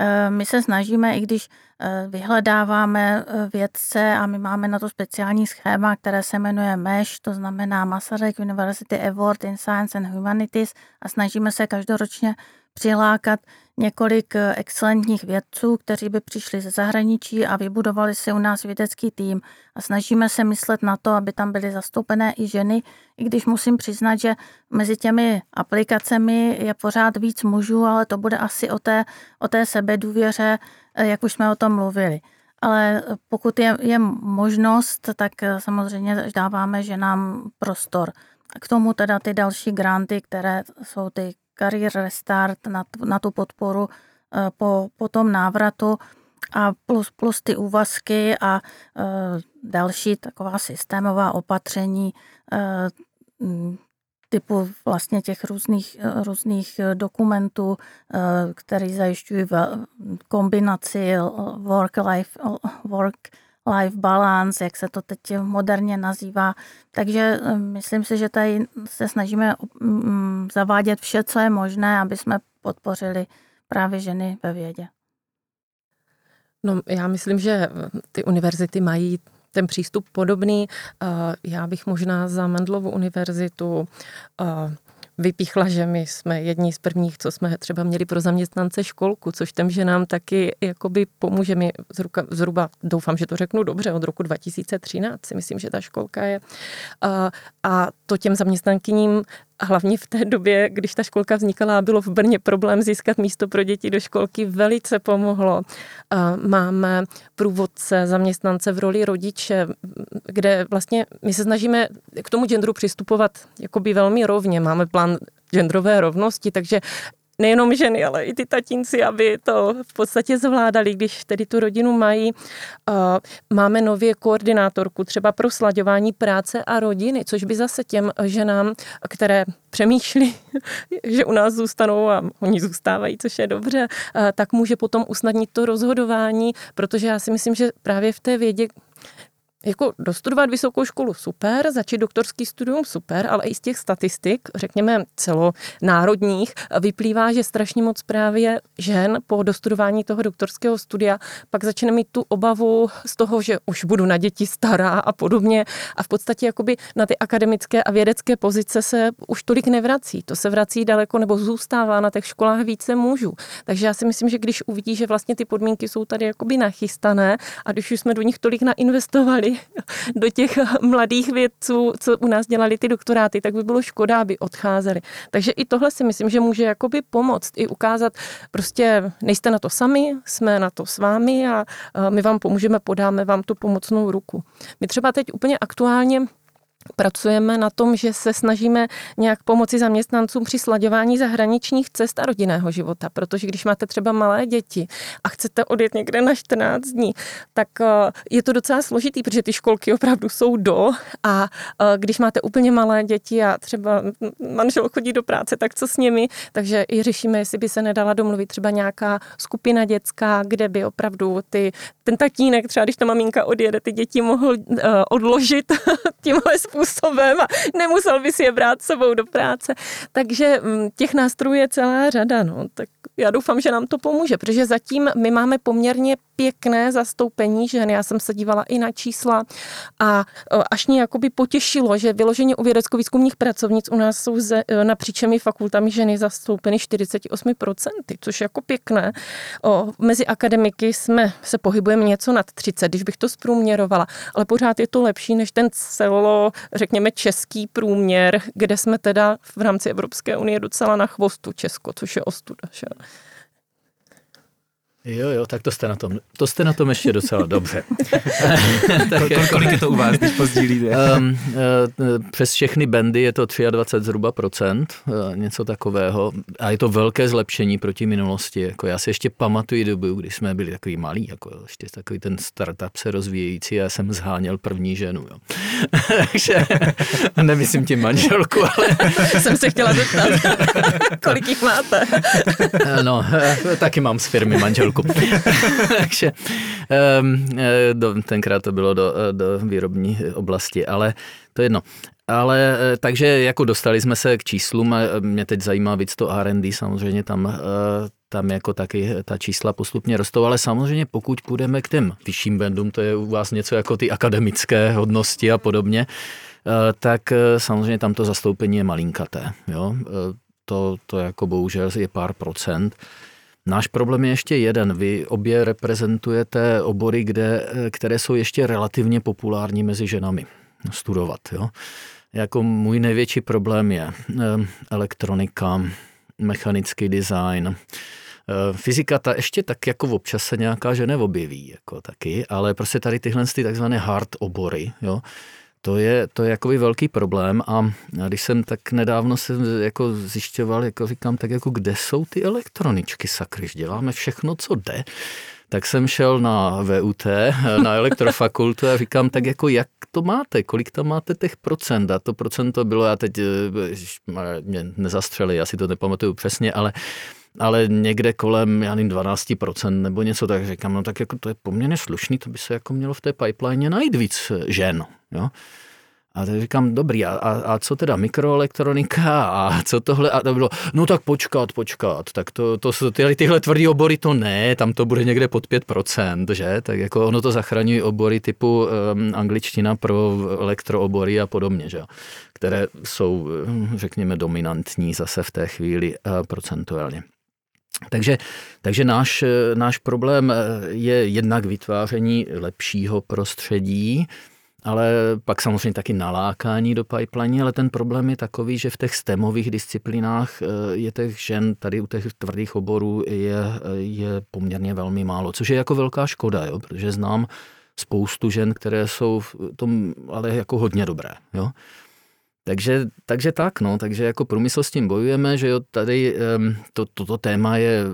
S3: Eh, my se snažíme, i když eh, vyhledáváme eh, vědce a my máme na to speciální schéma, které se jmenuje MESH, to znamená Masaryk University Award in Science and Humanities a snažíme se každoročně přilákat několik eh, excelentních vědců, kteří by přišli ze zahraničí a vybudovali si u nás vědecký tým. A snažíme se myslet na to, aby tam byly zastoupené i ženy, i když musím přiznat, že mezi těmi aplikacemi je pořád víc mužů, ale to bude asi o té, o té sebedůvěře, eh, jak už jsme o tom mluvili. Ale pokud je, je možnost, tak eh, samozřejmě dáváme ženám prostor. K tomu teda ty další granty, které jsou ty Career Restart na, na tu podporu eh, po, po tom návratu a plus, plus ty úvazky a e, další taková systémová opatření e, typu vlastně těch různých, různých dokumentů, které zajišťují kombinaci work-life work life balance, jak se to teď moderně nazývá. Takže eh, myslím si, že tady se snažíme mm, zavádět vše, co je možné, aby jsme podpořili právě ženy ve vědě.
S2: No, já myslím, že ty univerzity mají ten přístup podobný. Já bych možná za Mendlovu univerzitu vypíchla, že my jsme jedni z prvních, co jsme třeba měli pro zaměstnance školku, což těm ženám taky jakoby pomůže mi zhruba, zhruba, doufám, že to řeknu dobře, od roku 2013 si myslím, že ta školka je. A, a to těm zaměstnankyním a hlavně v té době, když ta školka vznikala, bylo v Brně problém získat místo pro děti do školky, velice pomohlo. Máme průvodce, zaměstnance v roli rodiče, kde vlastně my se snažíme k tomu genderu přistupovat jakoby velmi rovně. Máme plán genderové rovnosti, takže nejenom ženy, ale i ty tatínci, aby to v podstatě zvládali, když tedy tu rodinu mají. Máme nově koordinátorku třeba pro slaďování práce a rodiny, což by zase těm ženám, které přemýšlí, že u nás zůstanou a oni zůstávají, což je dobře, tak může potom usnadnit to rozhodování, protože já si myslím, že právě v té vědě jako dostudovat vysokou školu super, začít doktorský studium super, ale i z těch statistik, řekněme celonárodních, vyplývá, že strašně moc právě žen po dostudování toho doktorského studia pak začne mít tu obavu z toho, že už budu na děti stará a podobně a v podstatě jakoby na ty akademické a vědecké pozice se už tolik nevrací. To se vrací daleko nebo zůstává na těch školách více mužů. Takže já si myslím, že když uvidí, že vlastně ty podmínky jsou tady jakoby nachystané a když už jsme do nich tolik nainvestovali, do těch mladých vědců, co u nás dělali ty doktoráty, tak by bylo škoda, aby odcházeli. Takže i tohle si myslím, že může jakoby pomoct i ukázat, prostě nejste na to sami, jsme na to s vámi a my vám pomůžeme, podáme vám tu pomocnou ruku. My třeba teď úplně aktuálně Pracujeme na tom, že se snažíme nějak pomoci zaměstnancům při slaďování zahraničních cest a rodinného života, protože když máte třeba malé děti a chcete odjet někde na 14 dní, tak eh, je to docela složitý, protože ty školky opravdu jsou do a eh, když máte úplně malé děti a třeba manžel chodí do práce, tak co s nimi? Takže i řešíme, jestli by se nedala domluvit třeba nějaká skupina dětská, kde by opravdu ty, ten tatínek, třeba když ta maminka odjede, ty děti mohl uh, odložit tímhle způsobem a nemusel by si je brát sebou do práce. Takže mm, těch nástrojů je celá řada. No. Tak já doufám, že nám to pomůže, protože zatím my máme poměrně pěkné zastoupení žen. Já jsem se dívala i na čísla a e, až mě jakoby potěšilo, že vyloženě u vědecko-výzkumných pracovnic u nás jsou ze, e, napříč všemi fakultami ženy zastoupeny 48%, což je jako pěkné. O, mezi akademiky jsme se pohybujeme něco nad 30, když bych to zprůměrovala, ale pořád je to lepší než ten celo, řekněme, český průměr, kde jsme teda v rámci Evropské unie docela na chvostu Česko, což je ostuda. Že?
S4: Jo, jo, tak to jste na tom, to jste na tom ještě docela dobře.
S1: tak jako, kolik je to u vás, když pozdílíte? um, uh,
S4: přes všechny bandy je to 23 zhruba procent, uh, něco takového. A je to velké zlepšení proti minulosti. Jako já si ještě pamatuju dobu, kdy jsme byli takový malí, jako ještě takový ten startup se rozvíjející a já jsem zháněl první ženu. Jo. Takže nemyslím tím manželku, ale...
S2: jsem se chtěla zeptat, kolik jich máte?
S4: no, taky mám z firmy manželku chvilku. Takže um, do, tenkrát to bylo do, do výrobní oblasti, ale to je jedno. Ale eh, takže jako dostali jsme se k číslům mě teď zajímá víc to R&D, samozřejmě tam, tam jako taky ta čísla postupně rostou, ale samozřejmě pokud půjdeme k těm vyšším bandům, to je u vás něco jako ty akademické hodnosti a podobně, tak samozřejmě tam to zastoupení je malinkaté. Jo? To, to jako bohužel je pár procent. Náš problém je ještě jeden. Vy obě reprezentujete obory, kde, které jsou ještě relativně populární mezi ženami studovat. Jo? Jako můj největší problém je eh, elektronika, mechanický design, eh, Fyzika ta ještě tak jako občas se nějaká žena objeví, jako taky, ale prostě tady tyhle ty takzvané hard obory, jo, to je, to je jakoby velký problém a když jsem tak nedávno se jako zjišťoval, jako říkám, tak jako kde jsou ty elektroničky, sakryž, děláme všechno, co jde, tak jsem šel na VUT, na elektrofakultu a říkám, tak jako jak to máte, kolik tam máte těch procent? A to procento bylo, já teď eh, mě nezastřeli, já si to nepamatuju přesně, ale ale někde kolem, já nevím, 12% nebo něco, tak říkám, no tak jako to je poměrně slušný, to by se jako mělo v té pipeline najít víc žen, jo. A tak říkám, dobrý, a, a, a co teda mikroelektronika a co tohle? A to bylo, no tak počkat, počkat, tak to, to jsou tyhle, tyhle tvrdý obory, to ne, tam to bude někde pod 5%, že? Tak jako ono to zachraňuje obory typu um, angličtina pro elektroobory a podobně, že? Které jsou, řekněme, dominantní zase v té chvíli uh, procentuálně. Takže, takže náš, náš problém je jednak vytváření lepšího prostředí, ale pak samozřejmě taky nalákání do pipeline, ale ten problém je takový, že v těch STEMových disciplinách eh, je těch žen tady u těch tvrdých oborů je, je poměrně velmi málo, což je jako velká škoda, jo, protože znám spoustu žen, které jsou v tom ale jako hodně dobré. Jo. Takže, takže tak, no, takže jako průmysl s tím bojujeme, že jo, tady to, toto téma je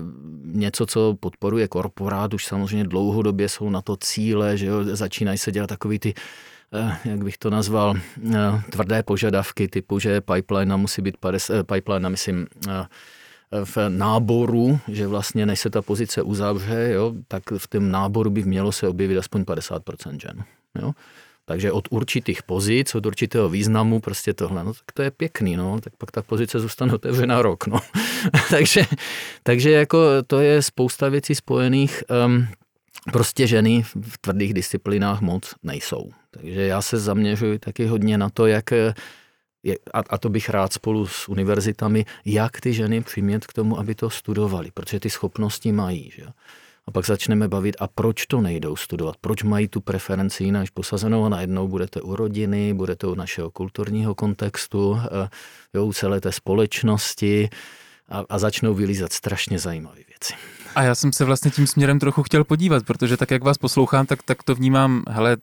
S4: něco, co podporuje korporát, už samozřejmě dlouhodobě jsou na to cíle, že jo, začínají se dělat takový ty Eh, jak bych to nazval, eh, tvrdé požadavky typu, že pipeline musí být 50, eh, pipeline, myslím, v náboru, že vlastně než se ta pozice uzavře, jo, tak v tom náboru by mělo se objevit aspoň 50% žen. Jo. Takže od určitých pozic, od určitého významu, prostě tohle, no tak to je pěkný, no, tak pak ta pozice zůstane otevřená rok, no. takže, takže jako to je spousta věcí spojených um, prostě ženy v tvrdých disciplinách moc nejsou. Takže já se zaměřuji taky hodně na to, jak a, to bych rád spolu s univerzitami, jak ty ženy přimět k tomu, aby to studovali, protože ty schopnosti mají. Že? A pak začneme bavit, a proč to nejdou studovat, proč mají tu preferenci jinak posazenou a najednou budete u rodiny, budete u našeho kulturního kontextu, eh, jo, u celé té společnosti a, a začnou vylízat strašně zajímavé věci.
S1: A já jsem se vlastně tím směrem trochu chtěl podívat, protože tak, jak vás poslouchám, tak, tak to vnímám, hele,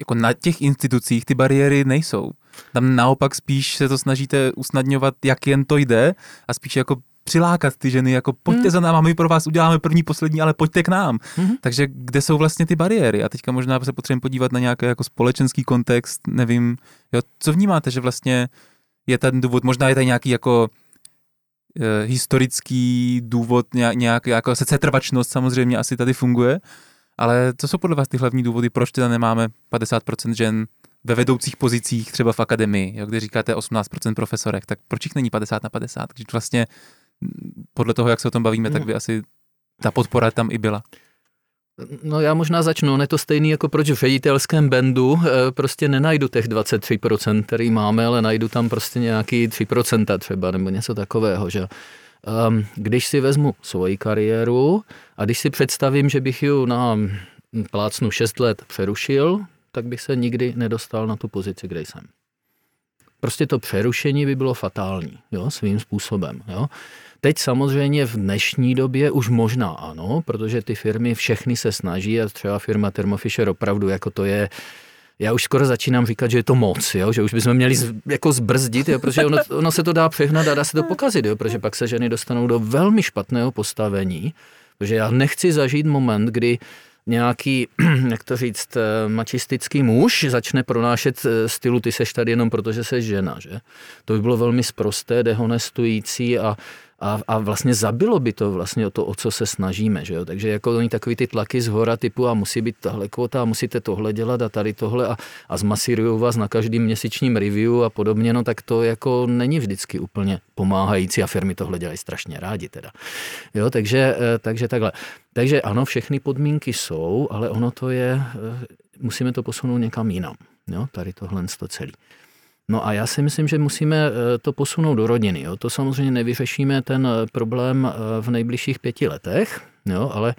S1: jako na těch institucích ty bariéry nejsou. Tam naopak spíš se to snažíte usnadňovat, jak jen to jde a spíš jako přilákat ty ženy, jako pojďte hmm. za náma, my pro vás uděláme první, poslední, ale pojďte k nám. Hmm. Takže kde jsou vlastně ty bariéry? A teďka možná se potřebujeme podívat na nějaký jako společenský kontext, nevím, jo, co vnímáte, že vlastně je ten důvod, možná je tady nějaký jako Eh, historický důvod, nějak, jako setrvačnost samozřejmě asi tady funguje, ale co jsou podle vás ty hlavní důvody, proč teda nemáme 50% žen ve vedoucích pozicích, třeba v akademii, jo, kde říkáte 18% profesorek, tak proč jich není 50 na 50? Když vlastně podle toho, jak se o tom bavíme, tak by asi ta podpora tam i byla.
S4: No já možná začnu, on je to stejný jako proč v ředitelském bendu eh, prostě nenajdu těch 23%, který máme, ale najdu tam prostě nějaký 3% třeba nebo něco takového, že když si vezmu svoji kariéru a když si představím, že bych ji na plácnu 6 let přerušil, tak bych se nikdy nedostal na tu pozici, kde jsem. Prostě to přerušení by bylo fatální, jo, svým způsobem, jo. Teď samozřejmě v dnešní době už možná ano, protože ty firmy všechny se snaží a třeba firma Thermo Fisher opravdu jako to je já už skoro začínám říkat, že je to moc, jo? že už bychom měli z, jako zbrzdit, jo? protože ono, ono, se to dá přehnat a dá se to pokazit, jo? protože pak se ženy dostanou do velmi špatného postavení, protože já nechci zažít moment, kdy nějaký, jak to říct, eh, mačistický muž začne pronášet eh, stylu ty seš tady jenom proto, že jsi žena, že? To by bylo velmi sprosté, dehonestující a a, a vlastně zabilo by to vlastně o to, o co se snažíme. Že jo? Takže jako oni takový ty tlaky z hora typu a musí být tahle kvota a musíte tohle dělat a tady tohle a, a zmasírují vás na každým měsíčním review a podobně, no tak to jako není vždycky úplně pomáhající a firmy tohle dělají strašně rádi teda. Jo, takže, eh, takže takhle. Takže ano, všechny podmínky jsou, ale ono to je, eh, musíme to posunout někam jinam. Jo, tady tohle to celý. No a já si myslím, že musíme eh, to posunout do rodiny. Jo. To samozřejmě nevyřešíme ten eh, problém eh, v nejbližších pěti letech, jo, ale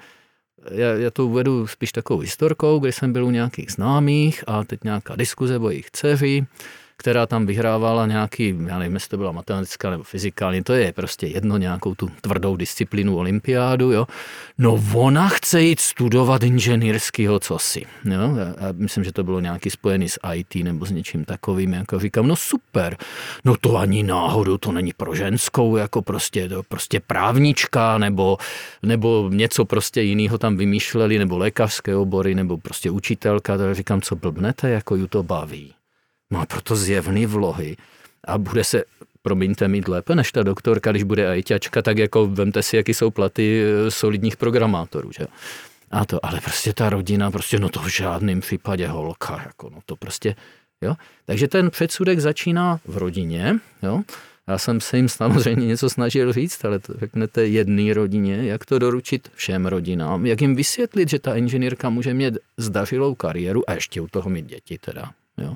S4: já, já to uvedu spíš takovou historkou, kdy jsem byl u nějakých známých a teď nějaká diskuze o jejich dceři která tam vyhrávala nějaký, já nevím, jestli to byla matematická nebo fyzikální, to je prostě jedno, nějakou tu tvrdou disciplínu olympiádu, jo. No ona chce jít studovat inženýrského cosi, jo. Já myslím, že to bylo nějaký spojený s IT nebo s něčím takovým, jako říkám, no super, no to ani náhodou, to není pro ženskou, jako prostě, to prostě právnička, nebo, nebo něco prostě jiného tam vymýšleli, nebo lékařské obory, nebo prostě učitelka, tak říkám, co blbnete, jako ju to baví. Má proto zjevný vlohy a bude se promiňte, mít lépe než ta doktorka, když bude ajťačka, tak jako vemte si, jaký jsou platy eh, solidních programátorů, že? A to, ale prostě ta rodina, prostě no to v žádném případě holka, jako no to prostě, Jo? Takže ten předsudek začíná v rodině. Jo? Já jsem se jim samozřejmě něco snažil říct, ale to řeknete jedné rodině, jak to doručit všem rodinám, jak jim vysvětlit, že ta inženýrka může mít zdařilou kariéru a ještě u toho mít děti teda. Jo?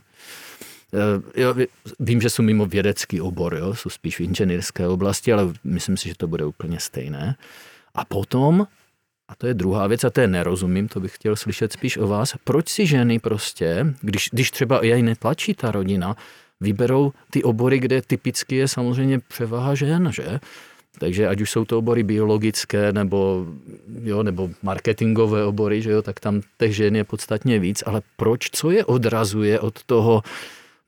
S4: Eh, jo, vím, že jsou mimo vědecký obor, jo, jsou spíš v inženýrské oblasti, ale myslím si, že to bude úplně stejné. A potom, a to je druhá věc, a to je nerozumím, to bych chtěl slyšet spíš o vás, proč si ženy prostě, když, když třeba jej netlačí ta rodina, vyberou ty obory, kde typicky je samozřejmě převaha žen, že? Takže ať už jsou to obory biologické nebo, jo, nebo marketingové obory, že jo, tak tam těch žen je podstatně víc, ale proč, co je odrazuje od toho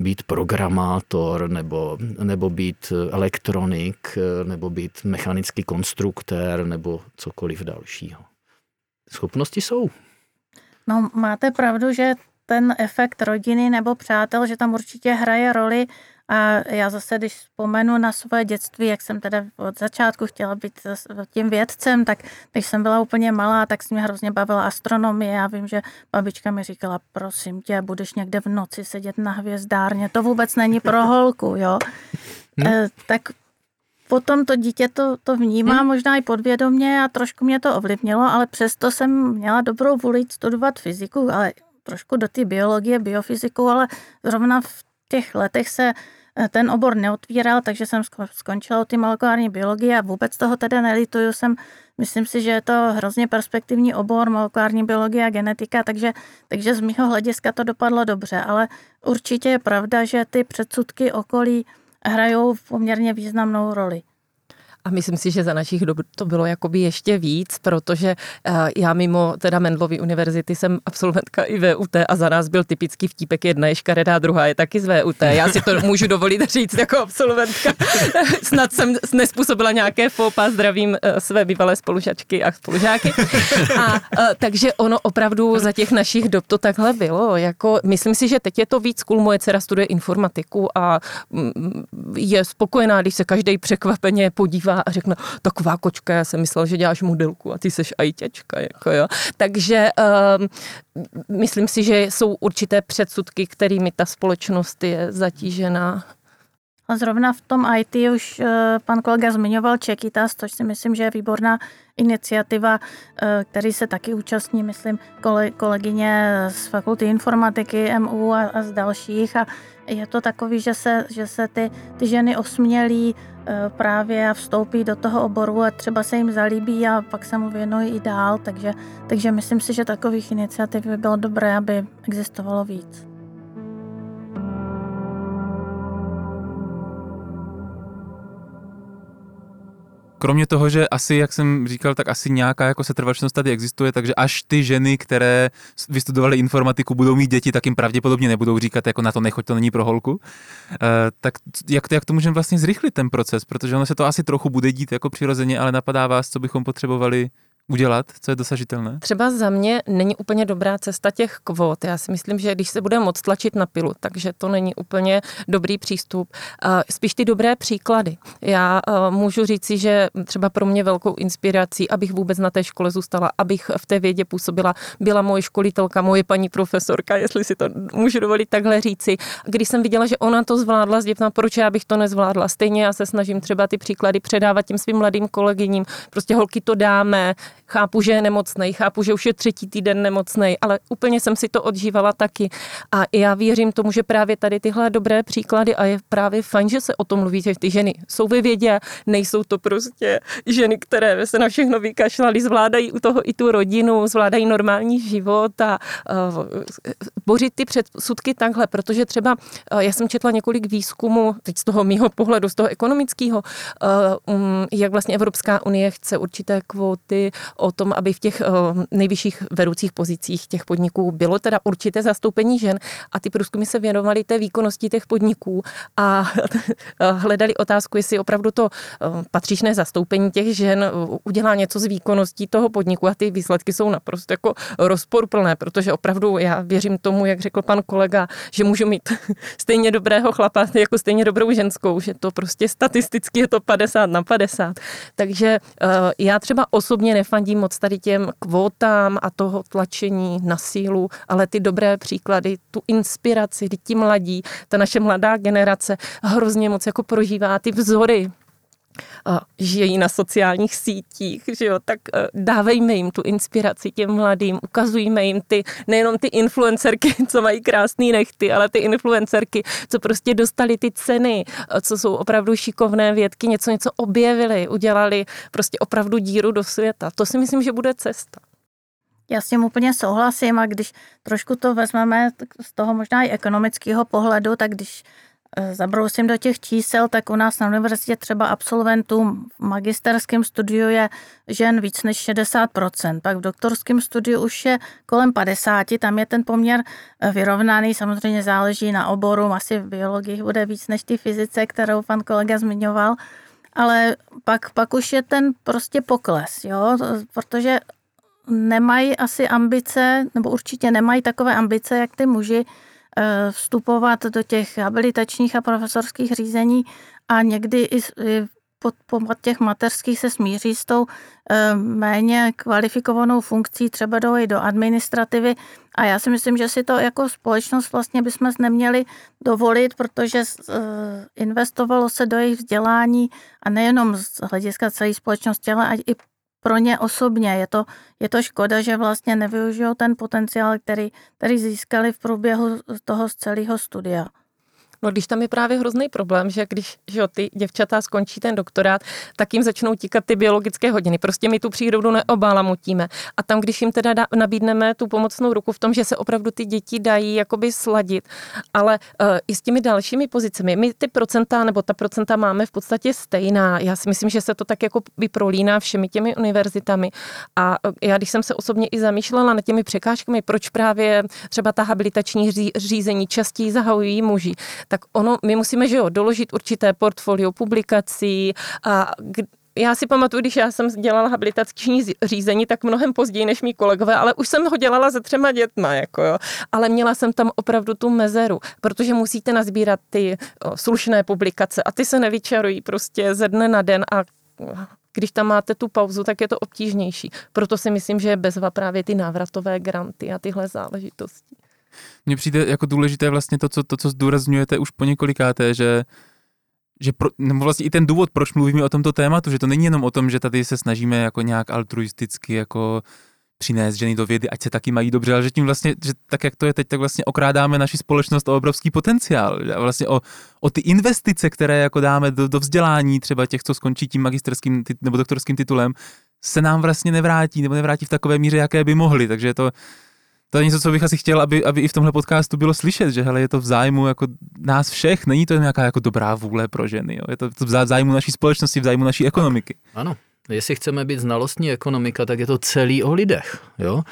S4: být programátor nebo, nebo být elektronik nebo být mechanický konstruktér nebo cokoliv dalšího? Schopnosti jsou.
S3: No, máte pravdu, že ten efekt rodiny nebo přátel, že tam určitě hraje roli. A já zase, když vzpomenu na svoje dětství, jak jsem teda od začátku chtěla být tím vědcem, tak když jsem byla úplně malá, tak se mě hrozně bavila astronomie. Já vím, že babička mi říkala, prosím tě, budeš někde v noci sedět na hvězdárně, to vůbec není pro holku, jo. Hmm. E, tak potom to dítě to, to vnímá hmm. možná i podvědomě a trošku mě to ovlivnilo, ale přesto jsem měla dobrou vůli studovat fyziku, ale trošku do té biologie, biofyziku, ale zrovna v těch letech se eh, ten obor neotvíral, takže jsem skončila ty molekulární biologie a vůbec toho teda nelituju. Jsem, myslím si, že je to hrozně perspektivní obor, molekulární biologie a genetika, takže, takže z mého hlediska to dopadlo dobře, ale určitě je pravda, že ty předsudky okolí hrajou poměrně významnou roli.
S2: A myslím si, že za našich dob to bylo jakoby ještě víc, protože eh, já mimo teda Mendlovy univerzity jsem absolventka i VUT a za nás byl typický vtípek jedna je škaredá, druhá je taky z VUT. Já si to můžu dovolit říct jako absolventka. Snad jsem nespůsobila nějaké fópa, zdravím eh, své bývalé spolužačky a spolužáky. A, eh, takže ono opravdu za těch našich dob to takhle bylo. Jako, myslím si, že teď je to víc cool. Moje dcera studuje informatiku a mm, je spokojená, když se každý překvapeně podívá a řekne, taková kočka, já jsem myslel, že děláš modelku a ty seš ajťačka, jako jo. Takže um, myslím si, že jsou určité předsudky, kterými ta společnost je zatížená.
S3: A zrovna v tom IT už eh, pan kolega zmiňoval Čekitas, což si myslím, že je výborná iniciativa, eh, který se taky účastní, myslím, kolegyně z fakulty informatiky MU a, a z dalších. A je to takový, že se, že se ty, ty ženy osmělí právě a vstoupí do toho oboru a třeba se jim zalíbí a pak se mu věnují i dál. Takže, takže myslím si, že takových iniciativ by bylo dobré, aby existovalo víc.
S1: Kromě toho, že asi, jak jsem říkal, tak asi nějaká jako setrvačnost tady existuje, takže až ty ženy, které vystudovaly informatiku, budou mít děti, tak jim pravděpodobně nebudou říkat, jako na to nechoď, to není pro holku. Uh, tak jak, jak to můžeme vlastně zrychlit ten proces, protože ono se to asi trochu bude dít jako přirozeně, ale napadá vás, co bychom potřebovali udělat, co je dosažitelné?
S2: Třeba za mě není úplně dobrá cesta těch kvót. Já si myslím, že když se bude moc tlačit na pilu, takže to není úplně dobrý přístup. Spíš ty dobré příklady. Já můžu říci, že třeba pro mě velkou inspirací, abych vůbec na té škole zůstala, abych v té vědě působila, byla moje školitelka, moje paní profesorka, jestli si to můžu dovolit takhle říci. Když jsem viděla, že ona to zvládla, zděvna, proč já bych to nezvládla? Stejně já se snažím třeba ty příklady předávat těm svým mladým kolegyním. Prostě holky to dáme, chápu, že je nemocný, chápu, že už je třetí týden nemocný, ale úplně jsem si to odžívala taky. A já věřím tomu, že právě tady tyhle dobré příklady a je právě fajn, že se o tom mluví, že ty ženy jsou ve vědě, nejsou to prostě ženy, které se na všechno vykašlali, zvládají u toho i tu rodinu, zvládají normální život a uh, bořit ty předsudky takhle, protože třeba uh, já jsem četla několik výzkumů, teď z toho mýho pohledu, z toho ekonomického, uh, um, jak vlastně Evropská unie chce určité kvóty o tom, aby v těch uh, nejvyšších vedoucích pozicích těch podniků bylo teda určité zastoupení žen a ty průzkumy se věnovaly té výkonnosti těch podniků a hledali otázku, jestli opravdu to uh, patřičné zastoupení těch žen uh, udělá něco s výkonností toho podniku a ty výsledky jsou naprosto jako rozporuplné, protože opravdu já věřím tomu, jak řekl pan kolega, že můžu mít stejně dobrého chlapa jako stejně dobrou ženskou, že to prostě statisticky je to 50 na 50. Takže já třeba osobně nefám nefandím moc tady těm kvótám a toho tlačení na sílu, ale ty dobré příklady, tu inspiraci, ti mladí, ta naše mladá generace hrozně moc jako prožívá ty vzory žijí na sociálních sítích, že jo, tak eh, dávejme jim tu inspiraci těm mladým, ukazujme jim ty, nejenom ty influencerky, co mají krásný nechty, ale ty influencerky, co prostě dostali ty ceny, eh, co jsou opravdu šikovné vědky, něco něco objevili, udělali prostě opravdu díru do světa. To si myslím, že bude cesta.
S3: Já s tím úplně souhlasím a když trošku to vezmeme z toho možná i ekonomického pohledu, tak když zabrousím do těch čísel, tak u nás na univerzitě třeba absolventů v magisterském studiu je žen víc než 60%, pak v doktorském studiu už je kolem 50, tam je ten poměr eh, vyrovnaný, samozřejmě záleží na oboru, asi v biologii bude víc než ty fyzice, kterou pan kolega zmiňoval, ale pak, pak už je ten prostě pokles, jo, protože nemají asi ambice, nebo určitě nemají takové ambice, jak ty muži, Eh, vstupovat do těch habilitačních a profesorských řízení a někdy i pod, pod těch mateřských se smíří s tou eh, méně kvalifikovanou funkcí, třeba jdou i do administrativy. A já si myslím, že si to jako společnost vlastně bychom neměli dovolit, protože eh, investovalo se do jejich vzdělání a nejenom z hlediska celé společnosti, ale i pro ně osobně. Je to, je to škoda, že vlastně nevyužijou ten potenciál, který, který získali v průběhu toho celého studia.
S2: No když tam je právě hrozný problém, že když že jo, ty děvčata skončí ten doktorát, tak jim začnou tíkat ty biologické hodiny. Prostě my tu přírodu neobálamutíme. A tam, když jim teda nabídneme tu pomocnou ruku v tom, že se opravdu ty děti dají jakoby sladit, ale uh, i s těmi dalšími pozicemi, my ty procenta nebo ta procenta máme v podstatě stejná. Já si myslím, že se to tak jako vyprolíná všemi těmi univerzitami. A uh, já, když jsem se osobně i zamýšlela nad těmi překážkami, proč právě třeba ta habilitační řízení častěji zahajují muži, tak ono, my musíme, že jo, doložit určité portfolio publikací a já si pamatuju, když já jsem dělala habilitační řízení, tak mnohem později než mý kolegové, ale už jsem ho dělala se třema dětma, jako jo. Ale měla jsem tam opravdu tu mezeru, protože musíte nazbírat ty o, slušné publikace a ty se nevyčarují prostě ze dne na den a když tam máte tu pauzu, tak je to obtížnější. Proto si myslím, že je bezva právě ty návratové granty a tyhle záležitosti.
S1: Mně přijde jako důležité vlastně to, co, to, co zdůrazňujete už po několikáté, že že pro, nebo vlastně i ten důvod, proč mluvíme o tomto tématu, že to není jenom o tom, že tady se snažíme jako nějak altruisticky jako přinést ženy do vědy, ať se taky mají dobře, ale že tím vlastně, že tak jak to je teď, tak vlastně okrádáme naši společnost o obrovský potenciál, vlastně o, o ty investice, které jako dáme do, do vzdělání třeba těch, co skončí tím magisterským nebo doktorským titulem, se nám vlastně nevrátí, nebo nevrátí v takové míře, jaké by mohly, takže je to, to je něco, co bych asi chtěl, aby, aby i v tomhle podcastu bylo slyšet, že hele, je to v zájmu jako nás všech, není to nějaká jako dobrá vůle pro ženy, jo? je to v zájmu naší společnosti, v zájmu naší ekonomiky.
S4: Ano, jestli chceme být znalostní ekonomika, tak je to celý o lidech, jo.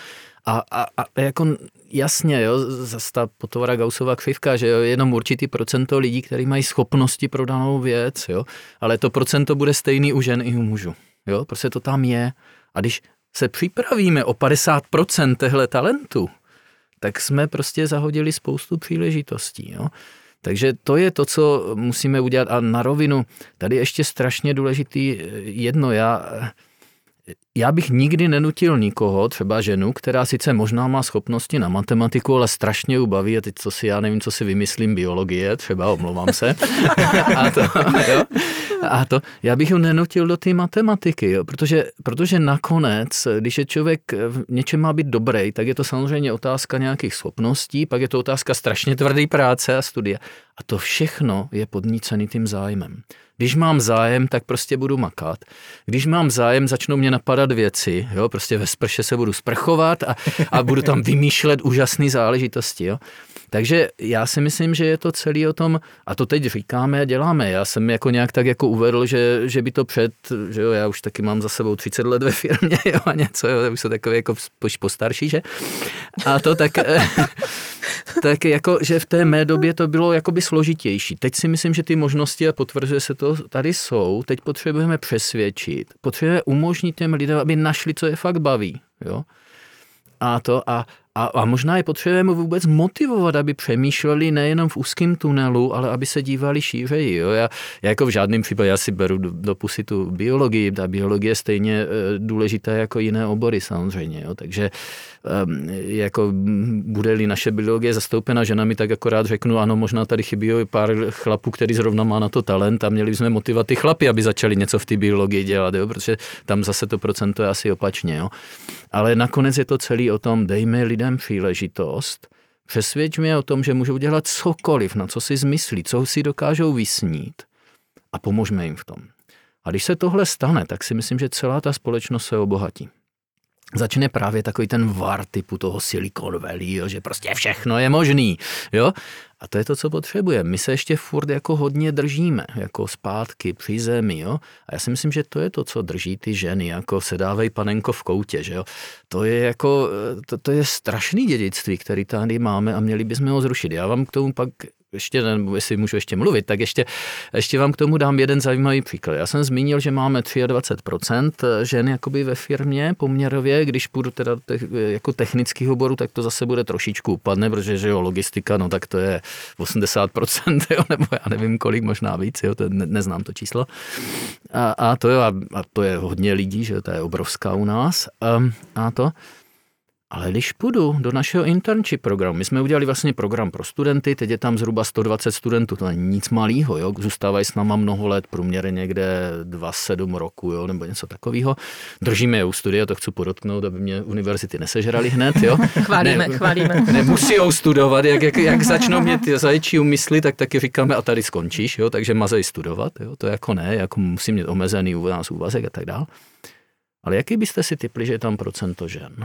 S4: A, a, a jako jasně, jo, zase ta potovara Gaussova křivka, že jo, jenom určitý procento lidí, kteří mají schopnosti pro danou věc, jo, ale to procento bude stejný u žen i u mužů, jo, prostě to tam je. A když se připravíme o 50% tehle talentu, tak jsme prostě zahodili spoustu příležitostí. Jo? Takže to je to, co musíme udělat. A na rovinu, tady ještě strašně důležitý eh, jedno. Já, já bych nikdy nenutil nikoho, třeba ženu, která sice možná má schopnosti na matematiku, ale strašně ubaví, a teď co si, já nevím, co si vymyslím, biologie, třeba, omlouvám se. a, to, jo, a to, já bych ho nenutil do té matematiky, jo, protože, protože nakonec, když je člověk v něčem má být dobrý, tak je to samozřejmě otázka nějakých schopností, pak je to otázka strašně tvrdé práce a studia. A to všechno je podnícený tím zájmem. Když mám zájem, tak prostě budu makat. Když mám zájem, začnou mě napadat věci, jo, prostě ve sprše se budu sprchovat a, a budu tam vymýšlet úžasné záležitosti, jo. Takže já si myslím, že je to celý o tom, a to teď říkáme a děláme. Já jsem jako nějak tak jako uvedl, že, že by to před, že jo, já už taky mám za sebou 30 let ve firmě, jo, a něco, jo, už jsou takové jako postarší, že? A to tak, tak jako, že v té mé době to bylo jakoby složitější. Teď si myslím, že ty možnosti, a potvrzuje se to, tady jsou. Teď potřebujeme přesvědčit, potřebujeme umožnit těm lidem, aby našli, co je fakt baví. Jo? A to a a, a možná je potřebujeme vůbec motivovat, aby přemýšleli nejenom v úzkém tunelu, ale aby se dívali šířeji. Jo? Já, já jako v žádném případě, já si beru do, do pusy tu biologii, ta biologie je stejně e, důležitá jako jiné obory samozřejmě. Jo? Takže jako bude-li naše biologie zastoupena ženami, tak akorát řeknu, ano, možná tady chybí pár chlapů, který zrovna má na to talent a měli bychom motivovat ty chlapy, aby začali něco v té biologii dělat, jo? protože tam zase to procento je asi opačně. Jo? Ale nakonec je to celý o tom, dejme lidem příležitost, přesvědčme o tom, že můžou dělat cokoliv, na co si zmyslí, co si dokážou vysnít a pomožme jim v tom. A když se tohle stane, tak si myslím, že celá ta společnost se obohatí začne právě takový ten var typu toho Silicon Valley, jo, že prostě všechno je možný. Jo? A to je to, co potřebujeme. My se ještě furt jako hodně držíme, jako zpátky při zemi. Jo? A já si myslím, že to je to, co drží ty ženy, jako se dávej panenko v koutě. Že jo? To je jako, to, to je strašný dědictví, který tady máme a měli bychom ho zrušit. Já vám k tomu pak ještě, nebo jestli můžu ještě mluvit, tak ještě, ještě vám k tomu dám jeden zajímavý příklad. Já jsem zmínil, že máme 23% žen jakoby ve firmě poměrově, když půjdu teda te, jako technický oboru, tak to zase bude trošičku upadne, protože že jo, logistika, no tak to je 80%, jo, nebo já nevím kolik, možná víc, jo, to ne, neznám to číslo. A, a to jo, a, a to je hodně lidí, že to je obrovská u nás. A, a to, ale když půjdu do našeho internship programu, my jsme udělali vlastně program pro studenty, teď je tam zhruba 120 studentů, to není nic malého, jo? zůstávají s náma mnoho let, průměrně někde 2-7 roku, jo? nebo něco takového. Držíme je u studia, to chci podotknout, aby mě univerzity nesežrali hned. Jo?
S2: chválíme, ne, chválíme.
S4: Nemusí studovat, jak, jak, jak začnou mě ty zaječí umysly, tak taky říkáme a tady skončíš, jo? takže mazej studovat, jo? to jako ne, jako musí mít omezený u nás úvazek a tak dál. Ale jaký byste si typli, že je tam procento žen?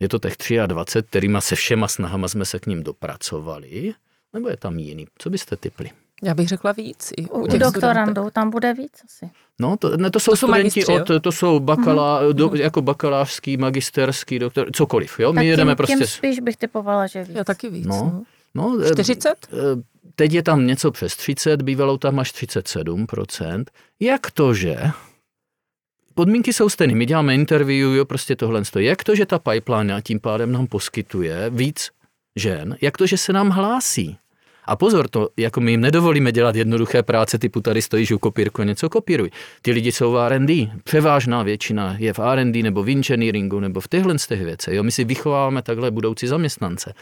S4: Je to těch 23, kterýma se všema snahama jsme se k ním dopracovali, nebo je tam jiný? Co byste typli?
S2: Já bych řekla víc. I
S3: u, u doktorandů tam bude víc asi.
S4: No, to, ne, to jsou to studenti, jsou od, to jsou bakala, mm-hmm. do, jako bakalářský, magisterský, doktor, cokoliv, jo? My tak jedeme tím, prostě... Tím
S3: spíš bych typovala, že víc.
S2: Já taky víc.
S4: No, no,
S2: 40?
S4: Eh, eh, teď je tam něco přes 30, bývalo tam až 37%. Jak to, že podmínky jsou stejné. My děláme interview, jo, prostě tohle stojí. Jak to, že ta pipeline a tím pádem nám poskytuje víc žen, jak to, že se nám hlásí? A pozor, to, jako my jim nedovolíme dělat jednoduché práce typu tady stojíš u kopírku a něco kopíruj. Ty lidi jsou v R&D. Převážná většina je v R&D nebo v engineeringu nebo v těchhle z těch věcí. Jo? My si vychováváme takhle budoucí zaměstnance.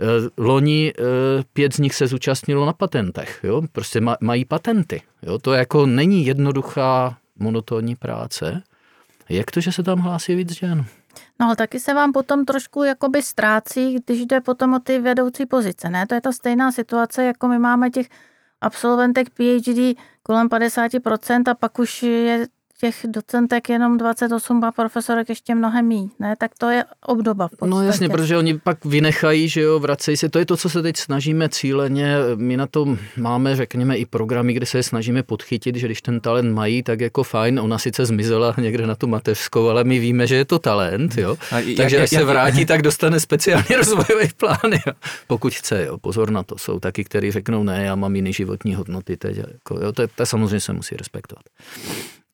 S4: Eh, loni eh, pět z nich se zúčastnilo na patentech. Jo? Prostě mají patenty. Jo? To jako není jednoduchá monotónní práce. Jak to, že se tam hlásí víc žen?
S3: No ale taky se vám potom trošku jakoby ztrácí, když jde potom o ty vedoucí pozice, ne? To je ta stejná situace, jako my máme těch absolventek PhD kolem 50% a pak už je těch docentek jenom 28 a profesorek ještě mnohem mý, ne? Tak to je obdoba v
S4: No jasně, protože oni pak vynechají, že jo, vracejí se. To je to, co se teď snažíme cíleně. My na to máme, řekněme, i programy, kde se snažíme podchytit, že když ten talent mají, tak jako fajn, ona sice zmizela někde na tu mateřskou, ale my víme, že je to talent, jo. A Takže jak, až jak, se vrátí, tak dostane speciální rozvojový plán, jo. Pokud chce, jo. Pozor na to. Jsou taky, kteří řeknou, ne, já mám jiný životní hodnoty teď. Jako, jo, to, to samozřejmě se musí respektovat.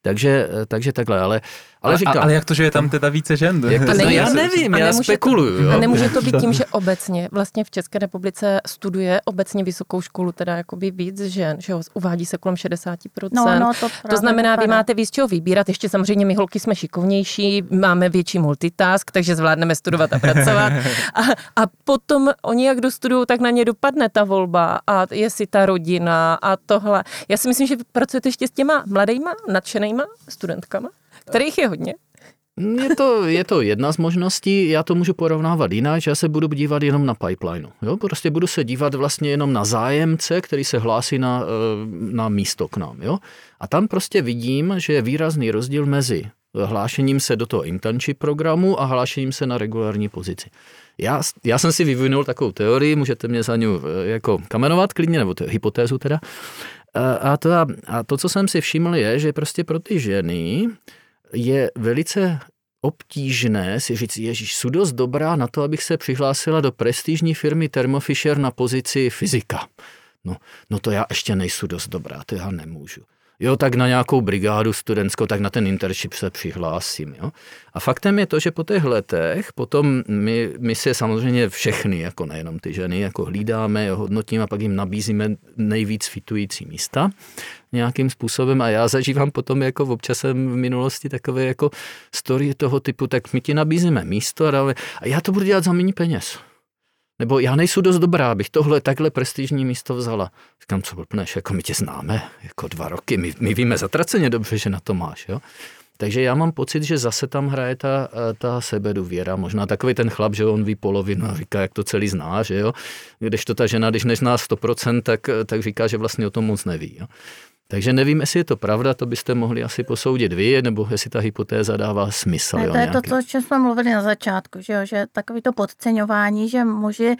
S4: Takže, takže takhle, ale
S1: ale, říkám, ale jak to, že je tam teda více žen?
S4: Jak to, no, já nevím, já spekuluju. Jo?
S2: A nemůže to být tím, že obecně vlastně v České republice studuje obecně vysokou školu teda jakoby víc žen, že jo, uvádí se kolem 60%. No, no, to, to znamená, vy máte víc čeho vybírat, ještě samozřejmě my holky jsme šikovnější, máme větší multitask, takže zvládneme studovat a pracovat. A, a potom oni jak dostudují, tak na ně dopadne ta volba a jestli ta rodina a tohle. Já si myslím, že pracujete ještě s těma mladýma, nadšenýma studentkama kterých je hodně.
S4: Je to, je to jedna z možností, já to můžu porovnávat jinak, že já se budu dívat jenom na pipeline. Jo? Prostě budu se dívat vlastně jenom na zájemce, který se hlásí na, eh, na místo k nám. Jo? A tam prostě vidím, že je výrazný rozdíl mezi hlášením se do toho internship programu a hlášením se na regulární pozici. Já, já jsem si vyvinul takovou teorii, můžete mě za ní eh, jako kamenovat klidně, nebo to je hypotézu teda. Eh, a to, a to, co jsem si všiml, je, že prostě pro ty ženy je velice obtížné si říct, ježíš, jsou dost dobrá na to, abych se přihlásila do prestižní firmy Thermo Fisher na pozici fyzika. No, no to já ještě nejsou dost dobrá, to já nemůžu. Jo, tak na nějakou brigádu studentskou, tak na ten internship se přihlásím. Jo. A faktem je to, že po těch letech potom my, my si samozřejmě všechny, jako nejenom ty ženy, jako hlídáme, hodnotíme a pak jim nabízíme nejvíc fitující místa nějakým způsobem a já zažívám potom jako v občasem v minulosti takové jako story toho typu, tak my ti nabízíme místo a, dáme, a já to budu dělat za méně peněz. Nebo já nejsou dost dobrá, abych tohle takhle prestižní místo vzala. Říkám, co blbneš, jako my tě známe, jako dva roky, my, my víme zatraceně dobře, že na to máš, jo. Takže já mám pocit, že zase tam hraje ta, ta sebedůvěra. Možná takový ten chlap, že on ví polovinu a říká, jak to celý zná, že jo. Když to ta žena, když nezná 100%, tak, tak říká, že vlastně o tom moc neví. Jo? Takže nevím, jestli je to pravda, to byste mohli asi posoudit vy, nebo jestli ta hypotéza dává smysl.
S3: Ne,
S4: jo,
S3: to je
S4: nějaký.
S3: to, o čem jsme mluvili na začátku, že, jo, že takový to podceňování, že muži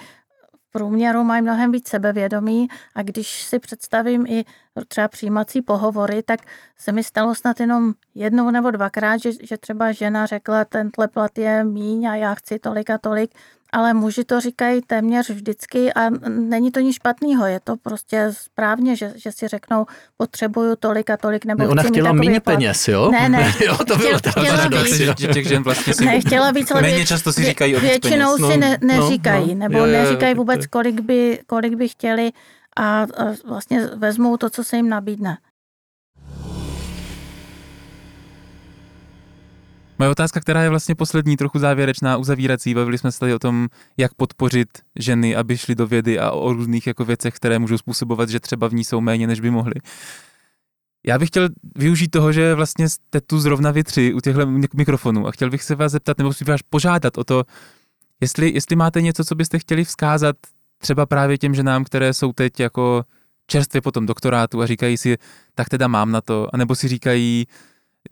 S3: v průměru mají mnohem víc sebevědomí a když si představím i třeba přijímací pohovory, tak se mi stalo snad jenom jednou nebo dvakrát, že, že třeba žena řekla, tenhle plat je míň a já chci tolik a tolik, ale muži to říkají téměř vždycky a není to nic špatného, je to prostě správně, že, že si řeknou, potřebuju tolik a tolik, nebo
S4: ne, ona
S3: chci
S4: chtěla méně peněz, jo?
S3: Ne, ne.
S4: jo, to bylo
S3: chtěla, chtěla víc.
S1: Že, těch žen vlastně si
S3: ne, chtěla víc, ale
S1: méně často si říkají o
S3: Většinou
S1: peněz.
S3: si ne, neříkají,
S4: no, no,
S3: nebo
S4: je,
S3: neříkají vůbec, kolik by, kolik by chtěli a, a vlastně vezmou to, co se jim nabídne.
S1: Moje otázka, která je vlastně poslední, trochu závěrečná, uzavírací, bavili jsme se tady o tom, jak podpořit ženy, aby šly do vědy a o různých jako věcech, které můžou způsobovat, že třeba v ní jsou méně, než by mohly. Já bych chtěl využít toho, že vlastně jste tu zrovna vy tři u těchto mikrofonů a chtěl bych se vás zeptat, nebo si vás požádat o to, jestli, jestli máte něco, co byste chtěli vzkázat třeba právě těm ženám, které jsou teď jako čerstvě po tom doktorátu a říkají si, tak teda mám na to, anebo si říkají,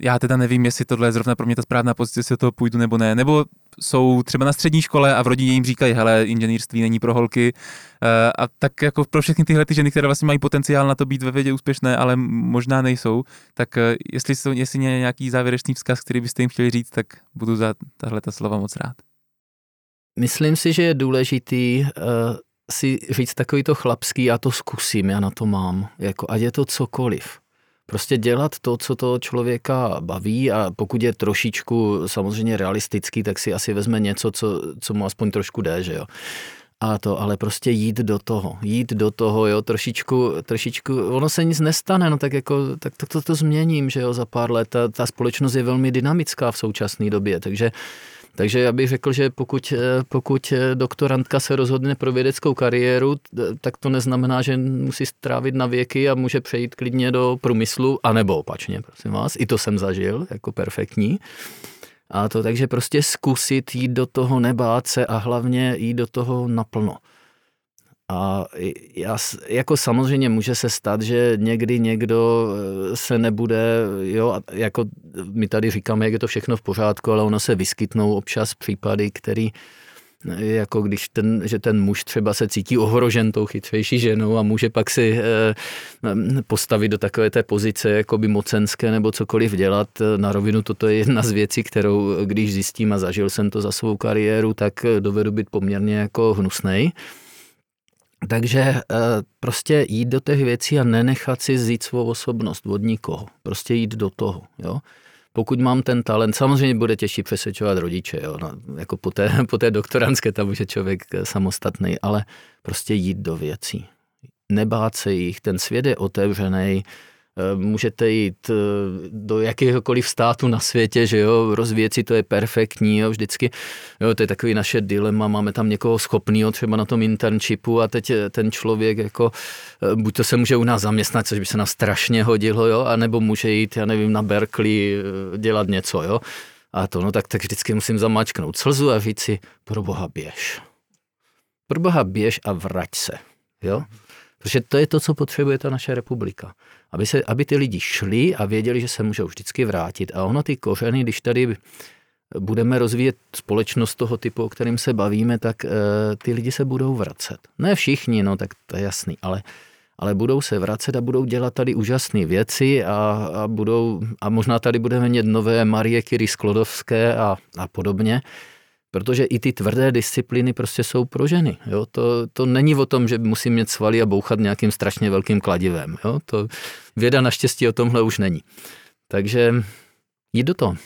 S1: já teda nevím, jestli tohle je zrovna pro mě ta správná pozice, jestli toho půjdu nebo ne. Nebo jsou třeba na střední škole a v rodině jim říkají, hele, inženýrství není pro holky. Eh, A tak jako pro všechny tyhle ty ženy, které vlastně mají potenciál na to být ve vědě úspěšné, ale možná nejsou, tak eh, jestli, jsou, jestli je nějaký závěrečný vzkaz, který byste jim chtěli říct, tak budu za tahle ta slova moc rád.
S4: Myslím si, že je důležitý uh, si říct takový to chlapský, já to zkusím, já na to mám. Jako, ať je to cokoliv. Prostě dělat to, co toho člověka baví a pokud je trošičku samozřejmě realistický, tak si asi vezme něco, co, co mu aspoň trošku jde, že jo. A to, ale prostě jít do toho, jít do toho, jo, trošičku, trošičku, ono se nic nestane, no tak jako, tak to, to, to změním, že jo, za pár let, ta, ta společnost je velmi dynamická v současné době, takže takže já bych řekl, že pokud, pokud doktorantka se rozhodne pro vědeckou kariéru, tak to neznamená, že musí strávit na věky a může přejít klidně do průmyslu, anebo opačně, prosím vás. I to jsem zažil, jako perfektní. A to takže prostě zkusit jít do toho, nebát se a hlavně jít do toho naplno. A já, jako samozřejmě může se stát, že někdy někdo se nebude, jo, jako my tady říkáme, jak je to všechno v pořádku, ale ono se vyskytnou občas případy, který jako když ten, že ten muž třeba se cítí ohrožen tou chytřejší ženou a může pak si postavit do takové té pozice jakoby mocenské nebo cokoliv dělat. Na rovinu toto je jedna z věcí, kterou když zjistím a zažil jsem to za svou kariéru, tak dovedu být poměrně jako hnusnej. Takže prostě jít do těch věcí a nenechat si zjít svou osobnost od nikoho. Prostě jít do toho, jo. Pokud mám ten talent, samozřejmě bude těžší přesvědčovat rodiče, jo. No, jako po té, po té doktorantské tam už je člověk samostatný, ale prostě jít do věcí. Nebát se jich, ten svět je otevřený, můžete jít do jakéhokoliv státu na světě, že jo, rozvíjet si to je perfektní, jo, vždycky, jo, to je takový naše dilema, máme tam někoho schopného třeba na tom internshipu a teď ten člověk jako, buď to se může u nás zaměstnat, což by se nám strašně hodilo, jo, anebo může jít, já nevím, na Berkeley dělat něco, jo, a to, no tak, tak vždycky musím zamačknout slzu a říct si, pro boha běž. Pro boha běž a vrať se, jo. Protože to je to, co potřebuje ta naše republika. Aby, se, aby ty lidi šli a věděli, že se můžou vždycky vrátit. A ono ty kořeny, když tady budeme rozvíjet společnost toho typu, o kterým se bavíme, tak e, ty lidi se budou vracet. Ne všichni, no tak to je jasný, ale, ale budou se vracet a budou dělat tady úžasné věci a, a, budou, a možná tady budeme mít nové Marie Curie Sklodovské a, a podobně Protože i ty tvrdé disciplíny prostě jsou pro ženy. Jo? To, to není o tom, že musím mít svaly a bouchat nějakým strašně velkým kladivem. Jo? To věda naštěstí o tomhle už není. Takže jít do toho.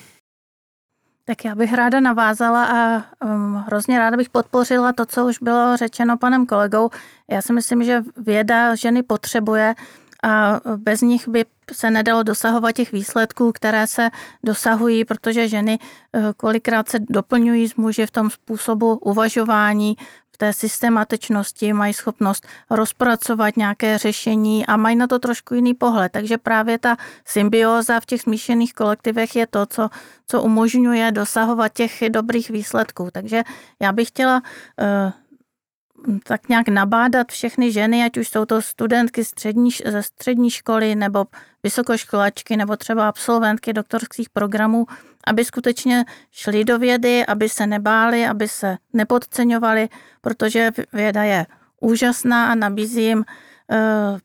S3: Tak já bych ráda navázala a um, hrozně ráda bych podpořila to, co už bylo řečeno panem kolegou. Já si myslím, že věda ženy potřebuje a bez nich by se nedalo dosahovat těch výsledků, které se dosahují, protože ženy eh, kolikrát se doplňují s muži v tom způsobu uvažování, v té systematičnosti, mají schopnost rozpracovat nějaké řešení a mají na to trošku jiný pohled. Takže právě ta symbioza v těch smíšených kolektivech je to, co, co umožňuje dosahovat těch dobrých výsledků. Takže já bych chtěla uh, tak nějak nabádat všechny ženy, ať už jsou to studentky střední, ze střední školy nebo vysokoškolačky nebo třeba absolventky doktorských programů, aby skutečně šli do vědy, aby se nebáli, aby se nepodceňovali, protože věda je úžasná a nabízí jim eh,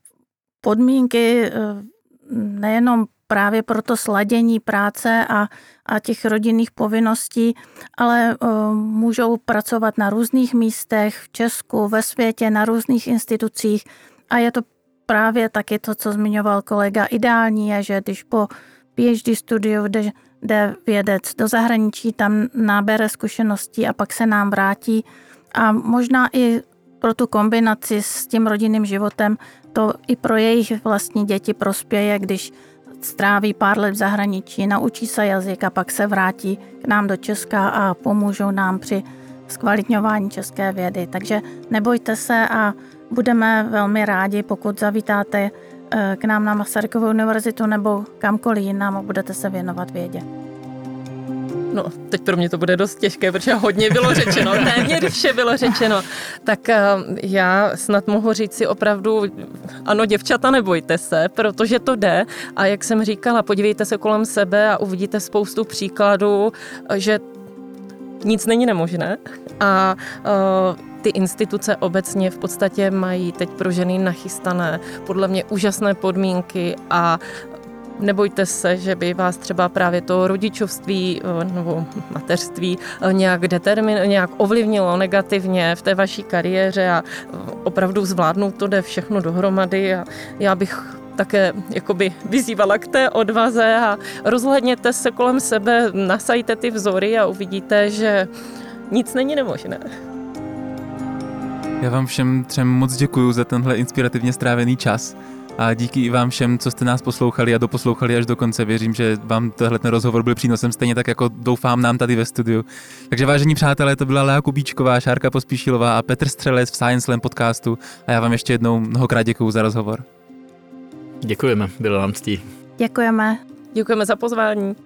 S3: podmínky eh, nejenom právě pro to sladění práce a, a těch rodinných povinností, ale uh, můžou pracovat na různých místech v Česku, ve světě, na různých institucích a je to právě taky to, co zmiňoval kolega. Ideální je, že když po PhD studiu jde, jde vědec do zahraničí, tam nábere zkušeností a pak se nám vrátí a možná i pro tu kombinaci s tím rodinným životem to i pro jejich vlastní děti prospěje, když stráví pár let v zahraničí, naučí se jazyk a pak se vrátí k nám do Česka a pomůžou nám při zkvalitňování české vědy. Takže nebojte se a budeme velmi rádi, pokud zavítáte eh, k nám na Masarykovou univerzitu nebo kamkoliv jinam a budete se věnovat vědě.
S2: No, teď pro mě to bude dost těžké, protože hodně bylo řečeno, téměř vše bylo řečeno. Tak eh, já snad mohu říct si opravdu, ano, děvčata, nebojte se, protože to jde. A jak jsem říkala, podívejte se kolem sebe a uvidíte spoustu příkladů, že nic není nemožné. A uh, ty instituce obecně v podstatě mají teď pro ženy nachystané podle mě úžasné podmínky a Nebojte se, že by vás třeba právě to rodičovství eh, nebo mateřství eh, nějak, determin, nějak ovlivnilo negativně v té vaší kariéře a eh, opravdu zvládnout to jde všechno dohromady a já bych také jakoby vyzývala k té odvaze a rozhledněte se kolem sebe, nasajte ty vzory a uvidíte, že nic není nemožné.
S1: Já vám všem třem moc děkuji za tenhle inspirativně strávený čas. A díky i vám všem, co jste nás poslouchali a doposlouchali až do konce. Věřím, že vám tenhle ten rozhovor byl přínosem stejně tak, jako doufám nám tady ve studiu. Takže vážení přátelé, to byla Lea Kubíčková, Šárka Pospíšilová a Petr Střelec v Science Slam podcastu. A já vám ještě jednou mnohokrát děkuji za rozhovor.
S4: Děkujeme, bylo nám ctí.
S3: Děkujeme.
S2: Děkujeme za pozvání.